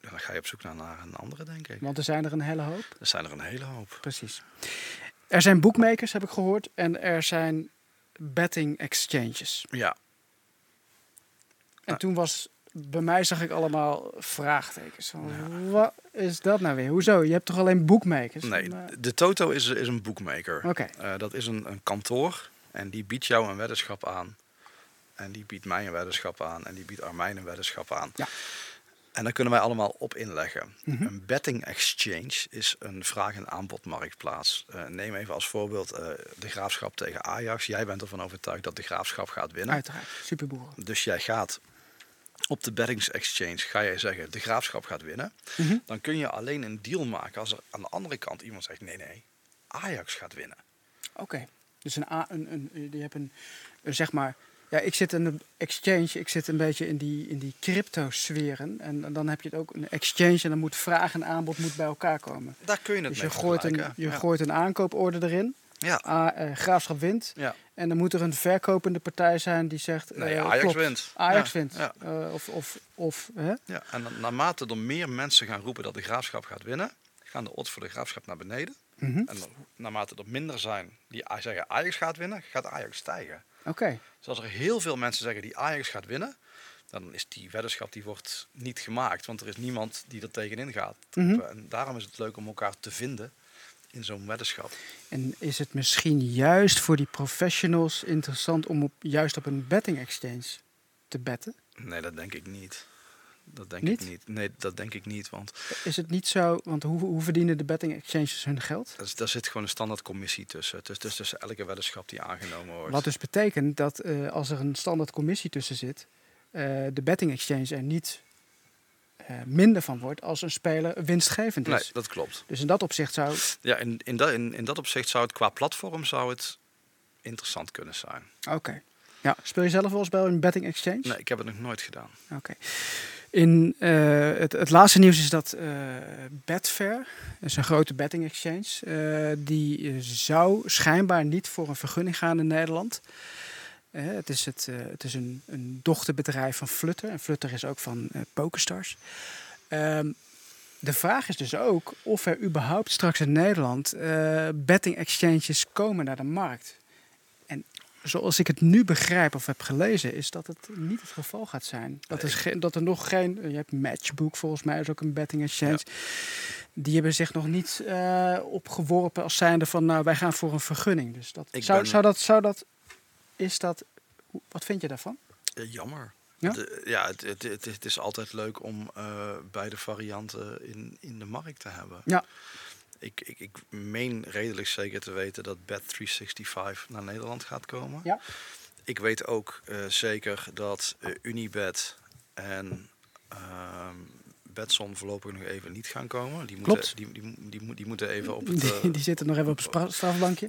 Ja, Dan ga je op zoek naar, naar een andere, denk ik. Want er zijn er een hele hoop. Er zijn er een hele hoop. Precies. Er zijn boekmakers, heb ik gehoord, en er zijn betting exchanges. Ja, En Ah. toen was, bij mij zag ik allemaal vraagtekens. Van, Wat is dat nou weer? Hoezo? Je hebt toch alleen boekmakers? nee, Maar- de Toto is, is een boekmaker. Oké, Eh, dat is een, een kantoor en die biedt jou een weddenschap aan. En die biedt mij een weddenschap aan en die biedt Armijn een weddenschap aan. Ja. En daar kunnen wij allemaal op inleggen. Mhm. Een betting exchange is een vraag- en aanbodmarktplaats. Eh, neem even als voorbeeld eh, de graafschap tegen Ajax. Jij bent ervan overtuigd dat de graafschap gaat winnen. uiteraard. Superboeren. Dus jij gaat op de bettings exchange ga jij zeggen de graafschap gaat winnen. Mhm. Dan kun je alleen een deal maken als er aan de andere kant iemand zegt nee nee, Ajax gaat winnen. Oké. Dus een, A- een, een, je hebt een, een, zeg maar... Ja, ik zit in een exchange, ik zit een beetje in die, in die crypto-sferen. En, dan heb je het ook een exchange en dan moet vraag en aanbod moet bij elkaar komen. Daar kun je het Dus mee je gooit, een, je ja. gooit een aankooporde erin. Ja. A, eh, graafschap wint. Ja. En dan moet er een verkopende partij zijn die zegt... Nee, eh, Ajax klopt, wint. Ajax Ja, wint. ja. Eh, of, of, of hè? Ja, en naarmate er meer mensen gaan roepen dat de graafschap gaat winnen, gaan de odds voor de graafschap naar beneden. Mhm. En naarmate er minder zijn die zeggen Ajax gaat winnen, gaat Ajax stijgen. Oké. Dus als er heel veel mensen zeggen die Ajax gaat winnen, dan is die weddenschap die wordt niet gemaakt. Want er is niemand die er tegenin gaat. Mhm. En daarom is het leuk om elkaar te vinden in zo'n weddenschap. En is het misschien juist voor die professionals interessant om op, juist op een betting exchange te betten? Nee, dat denk ik niet. Dat denk Niet? ik niet. Nee, dat denk ik niet. Want Is het niet zo, want hoe, hoe verdienen de betting exchanges hun geld? daar zit gewoon een standaard commissie tussen. Dus, dus tussen elke weddenschap die aangenomen wordt. Wat dus betekent dat eh, als er een standaard commissie tussen zit, eh, de betting exchange er niet eh, minder van wordt als een speler winstgevend is. Nee, dat klopt. Dus in dat opzicht zou. Ja, in, in, dat, in, in dat opzicht zou het qua platform zou het interessant kunnen zijn. Oké. Ja, speel je zelf wel eens bij een betting exchange? Nee, ik heb het nog nooit gedaan. Oké. In eh, het, laatste nieuws is dat eh Betfair, een grote betting exchange, eh, die zou schijnbaar niet voor een vergunning gaan in Nederland. Het is, het, het is een, een dochterbedrijf van Flutter. En Flutter is ook van PokerStars. Ehm, de vraag is dus ook of er überhaupt straks in Nederland betting exchanges komen naar de markt. Zoals ik het nu begrijp of heb gelezen, is dat het niet het geval gaat zijn. Dat, is geen, dat er nog geen. Je hebt Matchbook volgens mij, is ook een betting exchange. Die hebben zich nog niet uh, opgeworpen als zijnde van, nou, wij gaan voor een vergunning. Dus dat zou, zou dat, zou dat, is dat. Wat vind je daarvan? jammer. Ja, ja het, het, het, het, is altijd leuk om uh, beide varianten in, in de markt te hebben. Ja. Ik, ik, ik meen redelijk zeker te weten dat Bet365 naar Nederland gaat komen. Ja. Ik weet ook uh, zeker dat uh, Unibet en uh, Betson voorlopig nog even niet gaan komen. Die moeten, die, die, die, die, moeten even op het... die, die zitten nog even op het strafbankje.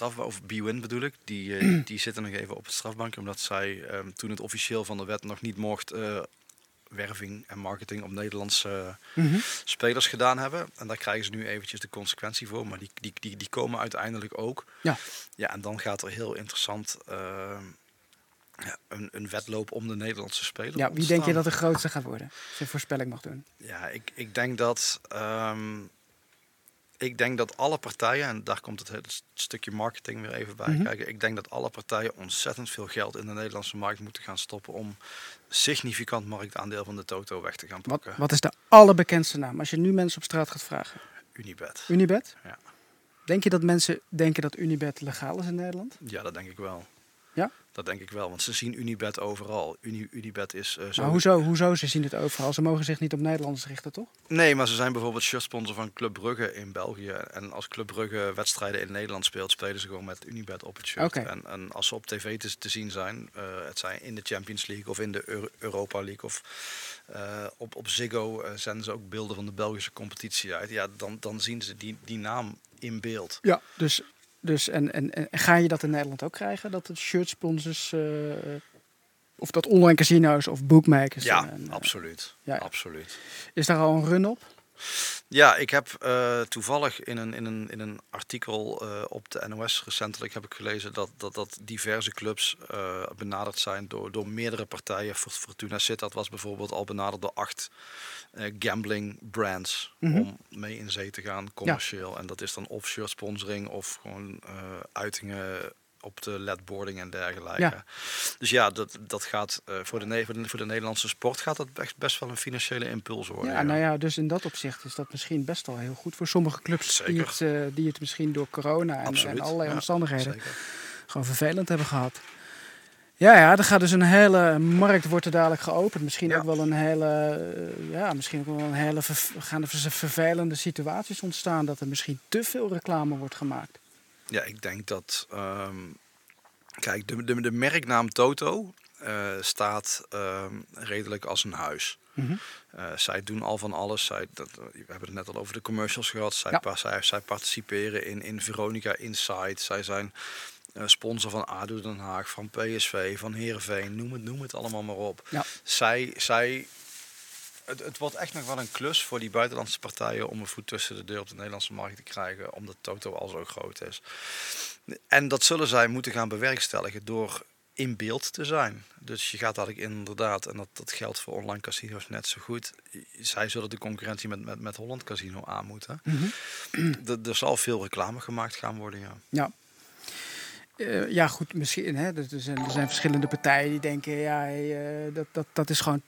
Op het of B-Win bedoel ik. Die, die zitten nog even op het strafbankje, omdat zij um, toen het officieel van de wet nog niet mocht werving en marketing op Nederlandse mm -hmm. spelers gedaan hebben. En daar krijgen ze nu eventjes de consequentie voor. Maar die, die, die, die komen uiteindelijk ook. Ja. ja, en dan gaat er heel interessant uh, ja, een, een wedloop om de Nederlandse speler. Ja, wie denk je dat de grootste gaat worden? Als je een voorspelling mag doen. Ja, ik, ik denk dat. Um, ik denk dat alle partijen, en daar komt het hele stukje marketing weer even bij mm -hmm. kijken. Ik denk dat alle partijen ontzettend veel geld in de Nederlandse markt moeten gaan stoppen om significant marktaandeel van de Toto weg te gaan pakken. Wat, wat is de allerbekendste naam? Als je nu mensen op straat gaat vragen. Unibet. Unibet? Ja. Denk je dat mensen denken dat Unibet legaal is in Nederland? Ja, dat denk ik wel. Ja? Dat denk ik wel, want ze zien Unibet overal. Uni, Unibet is uh, zo... Maar hoezo, hoezo ze zien het overal? Ze mogen zich niet op Nederlanders richten, toch? Nee, maar ze zijn bijvoorbeeld shirtsponsor van Club Brugge in België. En als Club Brugge wedstrijden in Nederland speelt, spelen ze gewoon met Unibet op het shirt. Okay. En, en, als ze op tv te, te zien zijn, uh, het zijn in de Champions League of in de Euro Europa League of uh, op, op Ziggo zenden ze ook beelden van de Belgische competitie uit. Ja, dan, dan zien ze die, die naam in beeld. Ja, dus dus en, en, en ga je dat in Nederland ook krijgen? Dat het shirt sponsors uh, of dat online casino's of bookmakers? Ja, en, uh, absoluut. Ja. absoluut. Is daar al een run op? Ja, ik heb uh, toevallig in een, in een, in een artikel uh, op de NOS recentelijk heb ik gelezen dat, dat, dat diverse clubs uh, benaderd zijn door, door meerdere partijen. Fortuna Sittard was bijvoorbeeld al benaderd door acht gambling brands mm -hmm. om mee in zee te gaan commercieel. Ja. En dat is dan offshore sponsoring of gewoon uitingen op de ledboarding en dergelijke. Ja. Dus ja, dat, dat gaat uh, voor, de, voor, de, voor de Nederlandse sport gaat dat echt best wel een financiële impuls worden. Ja, ja, nou ja, dus in dat opzicht is dat misschien best wel heel goed voor sommige clubs die het, uh, die het misschien door corona en, en allerlei ja, omstandigheden zeker. gewoon vervelend hebben gehad. Ja, ja, er gaat dus een hele markt wordt er dadelijk geopend. Misschien ja. ook wel een hele, uh, ja, misschien ook wel een hele ver, gaan er vervelende situaties ontstaan dat er misschien te veel reclame wordt gemaakt. Ja, ik denk dat. Um, kijk, de, de, de, merknaam Toto uh, staat um, redelijk als een huis. Mm -hmm. uh, zij doen al van alles. Zij, dat, we hebben het net al over de commercials gehad. Zij, ja. zij, zij participeren in, in Veronica Insight. Zij zijn sponsor van ADO Den Haag, van PSV, van Heerenveen. Noem het, noem het allemaal maar op. Ja. Zij, zij het, het, wordt echt nog wel een klus voor die buitenlandse partijen om een voet tussen de deur op de Nederlandse markt te krijgen, omdat Toto al zo groot is. En dat zullen zij moeten gaan bewerkstelligen door in beeld te zijn. Dus je gaat eigenlijk inderdaad, en dat, dat geldt voor online casino's net zo goed, zij zullen de concurrentie met, met, met Holland Casino aan moeten. Mm -hmm. er zal veel reclame gemaakt gaan worden, ja. Ja. Uh, ja, goed, misschien. Hè, er, zijn, er zijn verschillende partijen die denken, ja, uh, dat, dat, dat is gewoon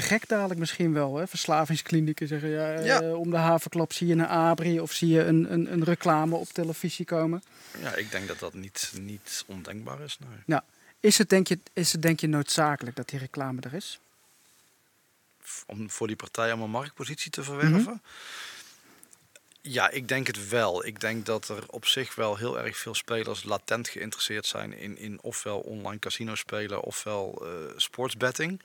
te gek dadelijk misschien wel. Hè? Verslavingsklinieken zeggen ja, ja. Om de havenklap zie je een abri of zie je een, een, een, reclame op televisie komen. Ja, ik denk dat dat niet, niet ondenkbaar is. Nee. Nou, is het, denk je, is het denk je noodzakelijk dat die reclame er is? Om voor die partij om een marktpositie te verwerven? Mm -hmm. Ja, ik denk het wel. Ik denk dat er op zich wel heel erg veel spelers latent geïnteresseerd zijn in, in ofwel online casino spelen ofwel uh, sportsbetting.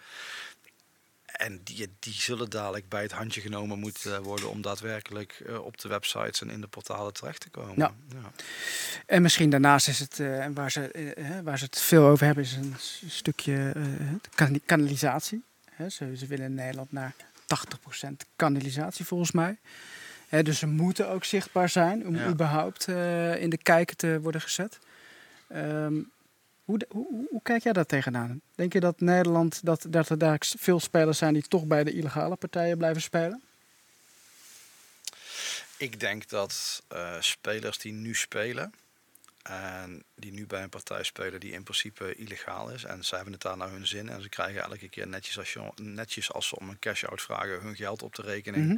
En die, die zullen dadelijk bij het handje genomen moeten worden om daadwerkelijk uh, op de websites en in de portalen terecht te komen. Ja. ja. En misschien daarnaast is het, uh, waar, ze, uh, waar ze het veel over hebben, is een stukje kan kanalisatie. Ze, ze, willen in Nederland naar 80% kanalisatie volgens mij. He, dus ze moeten ook zichtbaar zijn om ja. überhaupt in de kijker te worden gezet. Um, hoe, hoe, kijk jij daar tegenaan? Denk je dat Nederland, dat, dat er daar veel spelers zijn die toch bij de illegale partijen blijven spelen? Ik denk dat uh, spelers die nu spelen, En die nu bij een partij spelen die in principe illegaal is. En zij hebben het daar naar hun zin. En ze krijgen elke keer netjes als, je, netjes als ze om een cash-out vragen hun geld op de rekening. Mhm.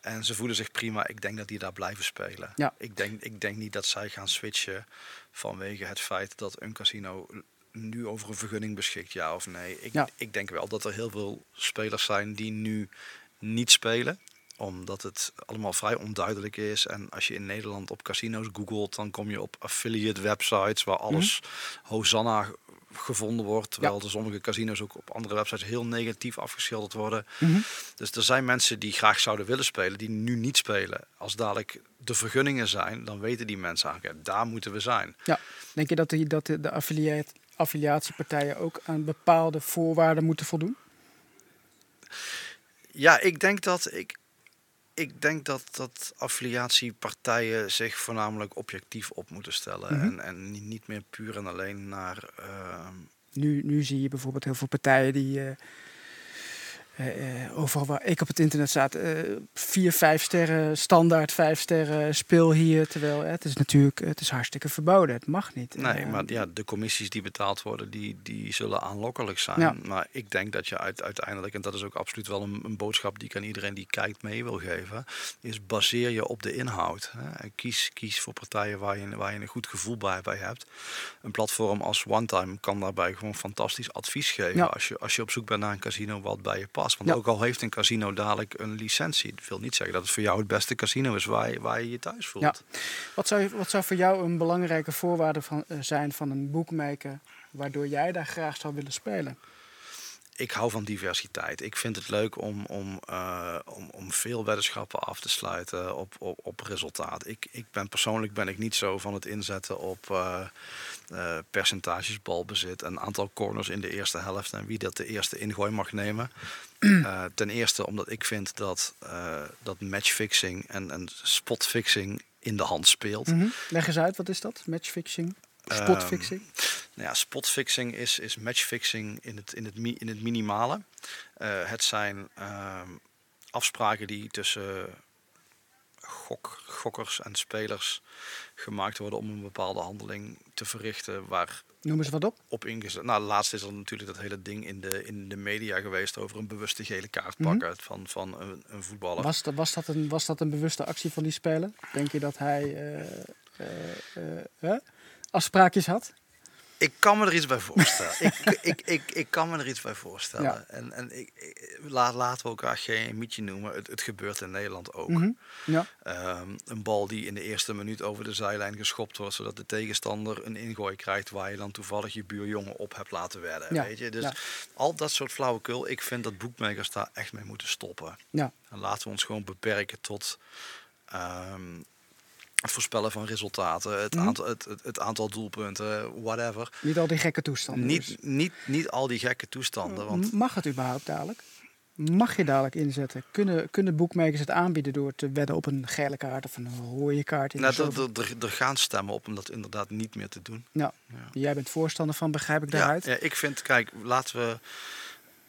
En ze voelen zich prima. Ik denk dat die daar blijven spelen. Ja. Ik, denk, ik denk niet dat zij gaan switchen vanwege het feit dat een casino nu over een vergunning beschikt, ja of nee. Ik, Ja. ik denk wel dat er heel veel spelers zijn die nu niet spelen omdat het allemaal vrij onduidelijk is. En als je in Nederland op casino's googelt, dan kom je op affiliate websites waar alles Hosanna gevonden wordt. Terwijl er sommige casino's ook op andere websites heel negatief afgeschilderd worden. Mhm. Dus er zijn mensen die graag zouden willen spelen, die nu niet spelen. Als dadelijk de vergunningen zijn, dan weten die mensen eigenlijk, ja, daar moeten we zijn. Ja. Denk je dat, die, dat de, de affiliate, affiliatiepartijen ook aan bepaalde voorwaarden moeten voldoen? Ja, ik denk dat ik. Ik denk dat, dat affiliatiepartijen zich voornamelijk objectief op moeten stellen. Mhm. en, en niet- meer puur en alleen naar. ehm, Nu, nu zie je bijvoorbeeld heel veel partijen die eh, overal waar ik op het internet staat, eh, vier, vijf sterren, standaard vijf sterren, speel hier. Terwijl eh, het is natuurlijk, het is hartstikke verboden. Het mag niet. Nee, Eh, maar ja, de commissies die betaald worden, die, die zullen aanlokkelijk zijn. Ja. Maar ik denk dat je uit, uiteindelijk, en dat is ook absoluut wel een, een boodschap die ik aan iedereen die kijkt mee wil geven, is baseer je op de inhoud. Hè. En kies, kies voor partijen waar je, waar je een goed gevoel bij, bij hebt. Een platform als OneTime kan daarbij gewoon fantastisch advies geven. Ja. Als, je, als je op zoek bent naar een casino wat bij je past. Want Ja. ook al heeft een casino dadelijk een licentie, dat wil niet zeggen dat het voor jou het beste casino is waar je waar je, je thuis voelt. Ja. Wat zou, wat zou voor jou een belangrijke voorwaarde van, eh, zijn van een boekmaker, waardoor jij daar graag zou willen spelen? Ik hou van diversiteit. Ik vind het leuk om, om, eh, om, om veel weddenschappen af te sluiten op, op, op resultaat. Ik, ik ben persoonlijk ben ik niet zo van het inzetten op eh, eh, percentages balbezit, een aantal corners in de eerste helft en wie dat de eerste ingooi mag nemen. *clears throat* Ten eerste omdat ik vind dat, dat matchfixing en, en spotfixing in de hand speelt. Mhm. Leg eens uit, wat is dat? Matchfixing? Spotfixing? Nou ja, spotfixing is, is matchfixing in het, in het, mi- in het minimale. Eh, het zijn ehm, afspraken die tussen gok, gokkers en spelers gemaakt worden om een bepaalde handeling te verrichten waar Noem eens wat op. op ingezet. Nou, laatst is er natuurlijk dat hele ding in de, in de media geweest over een bewuste gele kaart Mhm. pakken van, van een, een voetballer. Was, dat, was, dat een, was dat een bewuste actie van die speler? Denk je dat hij eh, eh, afspraakjes had? Ik kan me er iets bij voorstellen. *laughs* ik, ik, ik, ik kan me er iets bij voorstellen. Ja. En, en ik, ik- laat, laten we elkaar geen mietje noemen. Het, het gebeurt in Nederland ook. Mhm. Ja. Ehm, een bal die in de eerste minuut over de zijlijn geschopt wordt, zodat de tegenstander een ingooi krijgt waar je dan toevallig je buurjongen op hebt laten wedden. Ja, Weet je? Dus al dat soort flauwekul, ik vind dat boekmakers daar echt mee moeten stoppen. Ja. En laten we ons gewoon beperken tot ehm, het voorspellen van resultaten, het, Mhm. aantal, het, het, het aantal doelpunten, whatever. Niet al die gekke toestanden. dus. Niet, niet, niet al die gekke toestanden. Want Mag het überhaupt dadelijk? Mag je dadelijk inzetten? Kunnen, kunnen boekmakers het aanbieden door te wedden op een gele kaart of een rode kaart? In nou, er, gaan stemmen op om dat inderdaad niet meer te doen. Ja. Ja. Jij bent voorstander van, begrijp ik Ja, daaruit? ja, ik vind, kijk, laten we.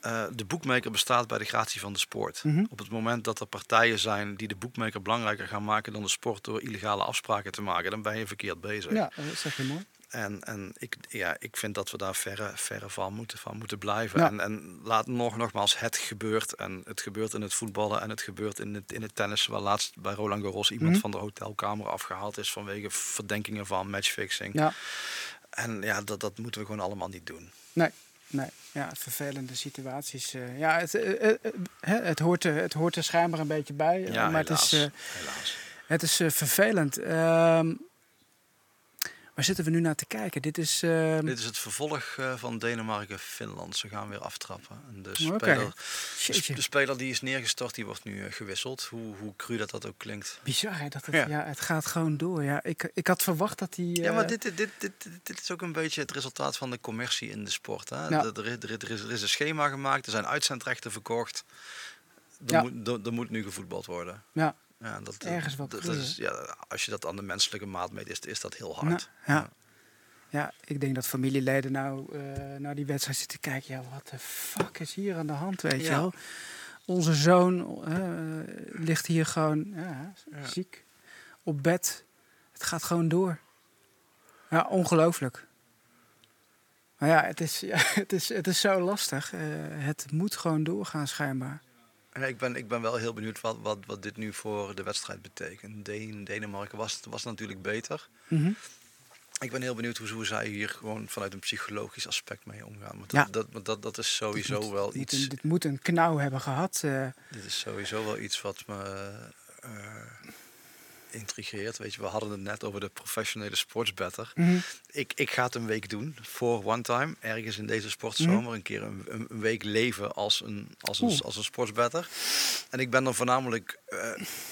Eh, de boekmaker bestaat bij de gratie van de sport. Mhm. Op het moment dat er partijen zijn die de boekmaker belangrijker gaan maken dan de sport door illegale afspraken te maken, dan ben je verkeerd bezig. Ja, dat zeg je mooi. En, en ik, ja, ik vind dat we daar verre, verre van, moeten, van moeten blijven. Ja. En, en laat nog, nogmaals, het gebeurt. En het gebeurt in het voetballen en het gebeurt in het, in het tennis. Waar laatst bij Roland Garros iemand Mhm. van de hotelkamer afgehaald is vanwege verdenkingen van matchfixing. Ja, En ja, dat, dat moeten we gewoon allemaal niet doen. nee. Nee, ja, vervelende situaties. eh, ja, het, eh, hè, het, hoort er, het hoort er schijnbaar een beetje bij. Ja, maar helaas. het is, helaas. het is vervelend. Ehm, waar zitten we nu naar te kijken? Dit is... ehm, Dit is het vervolg eh, van Denemarken-Finland. Ze gaan weer aftrappen. En de, speler, de, jeetje, sp- de speler die is neergestort, die wordt nu eh, gewisseld. Hoe, hoe cru dat dat ook klinkt. Bizar, hè, dat het, Ja. ja. het gaat gewoon door. Ja, ik, ik had verwacht dat hij... Ja, maar eh, dit, dit, dit, dit, dit is ook een beetje het resultaat van de commercie in de sport. Hè? Ja. Er, er, is- er, is- er, is, er is een schema gemaakt, er zijn uitzendrechten verkocht. Er, Ja. moet, er, er moet nu gevoetbald worden. Ja, Ja, dat, Ergens wel dat, is, ja, Als je dat aan de menselijke maat meet, is, is dat heel hard. ja. ja, ik denk dat familieleden nou eh, naar die wedstrijd zitten kijken. Ja, wat de fuck is hier aan de hand, weet je wel? Onze zoon eh, ligt hier gewoon ja, ziek op bed. Het gaat gewoon door. Ja, ongelooflijk. Maar ja, het is, *laughs* ja, het is, het is zo lastig. Eh, het moet gewoon doorgaan schijnbaar. Ik, ben, ik ben wel heel benieuwd wat, wat, wat dit nu voor de wedstrijd betekent. Den, Denemarken was, was natuurlijk beter. Mhm. Ik ben heel benieuwd hoe, hoe zij hier gewoon vanuit een psychologisch aspect mee omgaan. Want Ja. dat, dat, dat, dat is sowieso Dit moet- wel dit moet iets. een- dit moet een knauw hebben gehad. eh. Dit is sowieso wel iets wat me eh, intrigeert. Weet je, we hadden het net over de professionele sportsbetter. Mhm. Ik, ik ga het een week doen voor one time. Ergens in deze sportzomer. Mhm. Een keer een, week leven als een, als, een, Oeh. als een sportsbetter. En ik ben dan voornamelijk eh,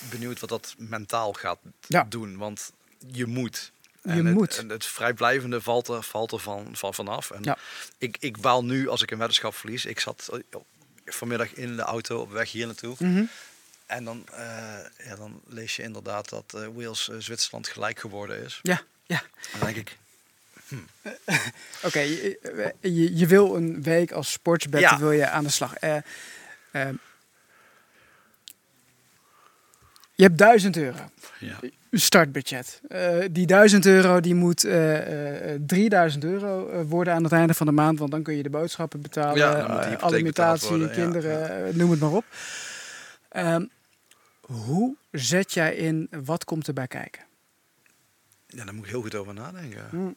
benieuwd wat dat mentaal gaat Ja. doen. Want je moet. Je en het, moet. En het vrijblijvende valt er, valt er van, van, vanaf. En Ja. ik, ik baal nu als ik een weddenschap verlies. Ik zat eh, vanmiddag in de auto op weg hier naartoe. Mhm. En dan, eh, ja, dan lees je inderdaad dat eh, Wales eh, Zwitserland gelijk geworden is. Ja, ja. Dan denk ik, *laughs* Oké, je, je, je wil een week als sportsbetter Ja. wil je aan de slag. Je hebt 1000 euro. ja. Startbudget. Eh, die 1000 euro die moet eh, eh, 3000 euro worden aan het einde van de maand. Want dan kun je de boodschappen betalen, Ja, alimentatie, kinderen, noem het maar op. Ehm, hoe zet jij in, wat komt erbij kijken? ja, daar moet ik heel goed over nadenken. Hm.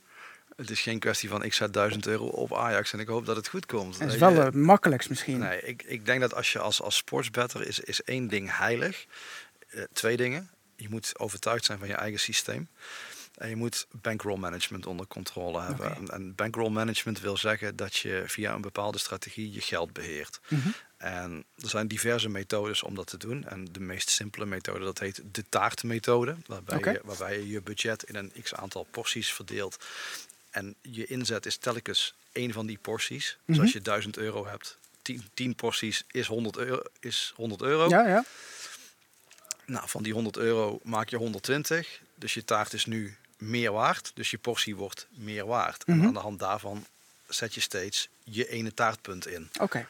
Het is geen kwestie van ik zet 1000 euro op Ajax en ik hoop dat het goed komt. Dat is wel het makkelijkst misschien. Nee, ik, ik denk dat als je als, als sportsbetter is, is één ding heilig. Eh, twee dingen. Je moet overtuigd zijn van je eigen systeem. En je moet bankroll management onder controle hebben. En, bankroll management wil zeggen dat je via een bepaalde strategie je geld beheert. Mhm. En er zijn diverse methodes om dat te doen. En de meest simpele methode, dat heet de taartmethode. Waarbij, je, waarbij je je budget in een x aantal porties verdeelt. En je inzet is telkens één van die porties. Dus Mhm. als je 1000 euro hebt, 10, 10 porties is 100 euro. Is 100 euro. Ja, ja. Nou, van die 100 euro maak je 120. Dus je taart is nu meer waard. Dus je portie wordt meer waard. Mhm. En aan de hand daarvan zet je steeds je ene taartpunt in. Oké.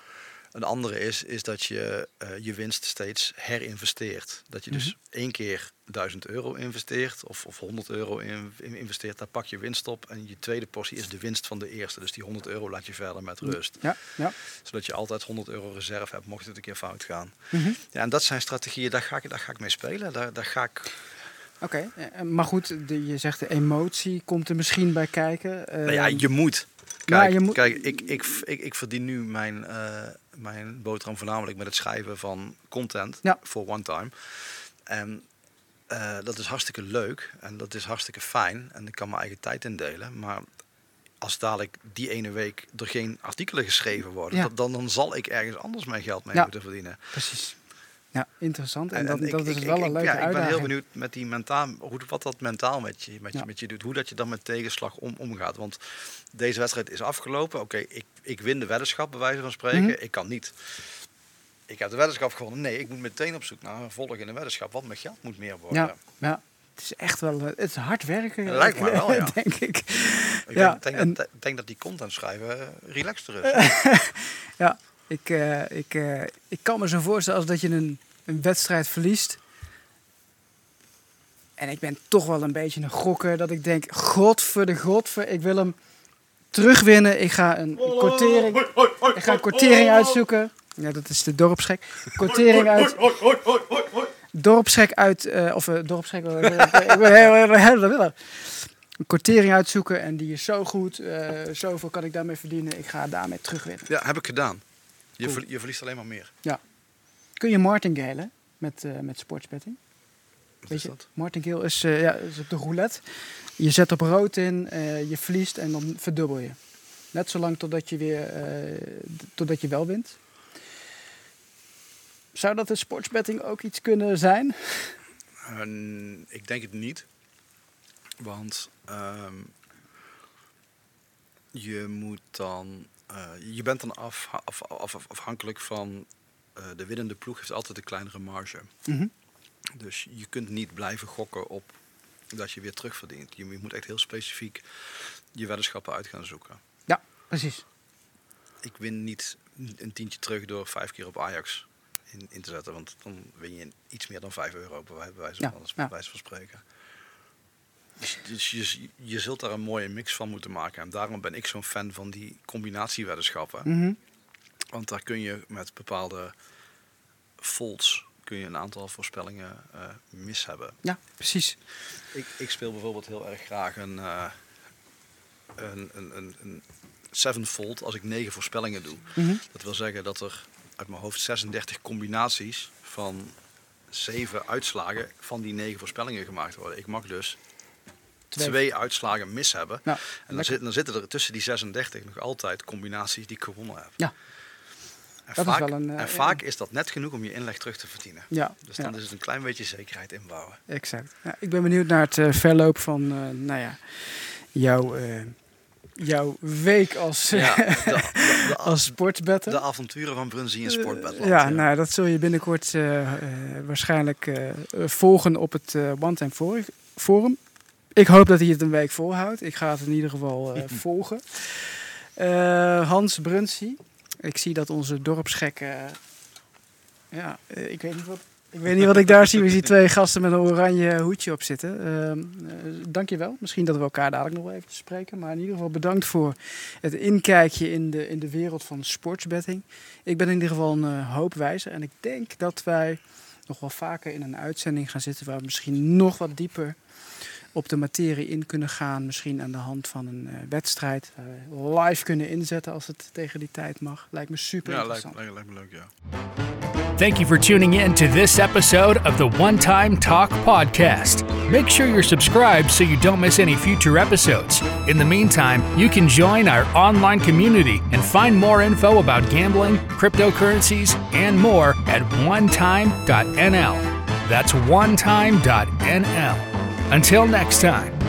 Een andere is, is dat je eh, je winst steeds herinvesteert. Dat je dus Mhm. één keer 1000 euro investeert of, of 100 euro in, in- investeert. Daar pak je winst op. En je tweede portie is de winst van de eerste. Dus die 100 euro laat je verder met rust. Ja, ja. Zodat je altijd 100 euro reserve hebt, mocht het een keer fout gaan. Mhm. Ja, en dat zijn strategieën, daar ga ik, daar ga ik mee spelen. Daar, daar ga ik Oké, eh, maar goed, de, je zegt de emotie komt er misschien bij kijken. Nou ja, Ehm, je moet. ja, Kijk, je moet- kijk ik, ik, ik, ik verdien nu mijn, eh, mijn boterham voornamelijk met het schrijven van content Ja. voor one time. En eh, dat is hartstikke leuk en dat is hartstikke fijn. En ik kan mijn eigen tijd indelen. Maar als dadelijk die ene week er geen artikelen geschreven worden, Ja. dan, dan zal ik ergens anders mijn geld mee Ja. moeten verdienen. Precies. Ja, interessant. En, dat, ik- dat ik- is ik- wel ik- een leuke ja, Ik ben uitdaging. heel benieuwd met die mentaal, hoe, wat dat mentaal met je, met, je, met je doet. Hoe dat je dan met tegenslag om, omgaat. Want deze wedstrijd is afgelopen. Oké, ik, ik win de weddenschap bij wijze van spreken. Mhm. Ik kan niet. Ik heb de weddenschap gewonnen. Nee, ik moet meteen op zoek naar een volgende weddenschap. Want mijn geld moet meer worden. Ja, ja. Het is echt wel, eh, het is hard werken. Dat lijkt me wel, ja. *laughs* denk ik. Ik Ja, denk, denk, en- dat, denk dat die content schrijven eh, relaxter is. *laughs* Ja, ik, eh, ik, eh, ik kan me zo voorstellen als dat je een, een wedstrijd verliest. En ik ben toch wel een beetje een gokker dat ik denk, god voor de godver, ik wil hem terugwinnen. Ik ga een kortering, ik ga een kortering uitzoeken. Ja, dat is de dorpsgek. Kortering uit. Dorpsgek uit, eh, of eh, dorpsgek. ik ben heel- heel- heel- Een kortering uitzoeken en die is zo goed. eh, zoveel kan ik daarmee verdienen. Ik ga daarmee terugwinnen. Ja, heb ik gedaan. Je, Cool. je verliest alleen maar meer. Kun je martingale met, eh met sportsbetting? Wat Weet is je, dat? martingale is, eh, ja, is op de roulette. Je zet op rood in, eh, je verliest en dan verdubbel je. Net zolang totdat je, weer, totdat je wel wint. Zou dat in sportsbetting ook iets kunnen zijn? Eh, ik denk het niet. Want ehm, je moet dan. Eh, je bent dan af, af, af- af- afhankelijk van. eh, de winnende ploeg heeft altijd een kleinere marge. Mhm. Dus je kunt niet blijven gokken op dat je weer terugverdient. Je, je moet echt heel specifiek je weddenschappen uit gaan zoeken. Ja, precies. Ik win niet een tientje terug door vijf keer op Ajax in, in te zetten. Want dan win je iets meer dan 5 euro bij wij- bij wijze Ja, van, ja. bij wijze van spreken. Dus, dus je, je zult daar een mooie mix van moeten maken. En daarom ben ik zo'n fan van die combinatiewedenschappen. Mhm. Want daar kun je met bepaalde folds kun je een aantal voorspellingen eh, mis hebben. Ja, precies. Ik, ik speel bijvoorbeeld heel erg graag een, een, een, een, een sevenfold als ik negen voorspellingen doe. Mhm. Dat wil zeggen dat er uit mijn hoofd 36 combinaties van zeven uitslagen van die negen voorspellingen gemaakt worden. Ik mag dus Twee. twee, uitslagen mis hebben. En dan, lekker. zit, dan zitten er tussen die 36 nog altijd combinaties die ik gewonnen heb. Ja. En, Dat is vaak, wel een, eh, en vaak is dat net genoeg om je inleg terug te verdienen. Ja, Dus ja. dan is het een klein beetje zekerheid inbouwen. Exact. Ja, ik ben benieuwd naar het eh, verloop van, eh, nou ja, jouw, eh, jouw week als, Ja, de, de, de, *laughs* als sportsbetter. de avonturen van Brunzie in Sportbedland. ja, nou, dat zul je binnenkort eh, eh, waarschijnlijk eh, eh, volgen op het eh One Time For- Forum. Ik hoop dat hij het een week volhoudt. Ik ga het in ieder geval eh, *laughs* volgen. Eh, Hans Brunsie. Ik zie dat onze dorpsgek... eh, ja, ik weet niet wat... Ik weet niet wat ik daar zie. We zien twee gasten met een oranje hoedje op zitten. Ehm eh, dankjewel. Misschien dat we elkaar dadelijk nog wel even spreken. Maar in ieder geval bedankt voor het inkijkje in de, in de wereld van sportsbetting. Ik ben in ieder geval een hoop wijzer. En ik denk dat wij nog wel vaker in een uitzending gaan zitten... waar we misschien nog wat dieper op de materie in kunnen gaan. Misschien aan de hand van een eh, wedstrijd. Waar we live kunnen inzetten als het tegen die tijd mag. Lijkt me super Ja, lijkt, interessant. lijkt, lijkt me leuk, ja. Thank you for tuning in to this episode of the One Time Talk podcast. Make sure you're subscribed so you don't miss any future episodes. In the meantime, you can join our online community and find more info about gambling, cryptocurrencies, and more at onetime.nl. That's onetime.nl. Until next time.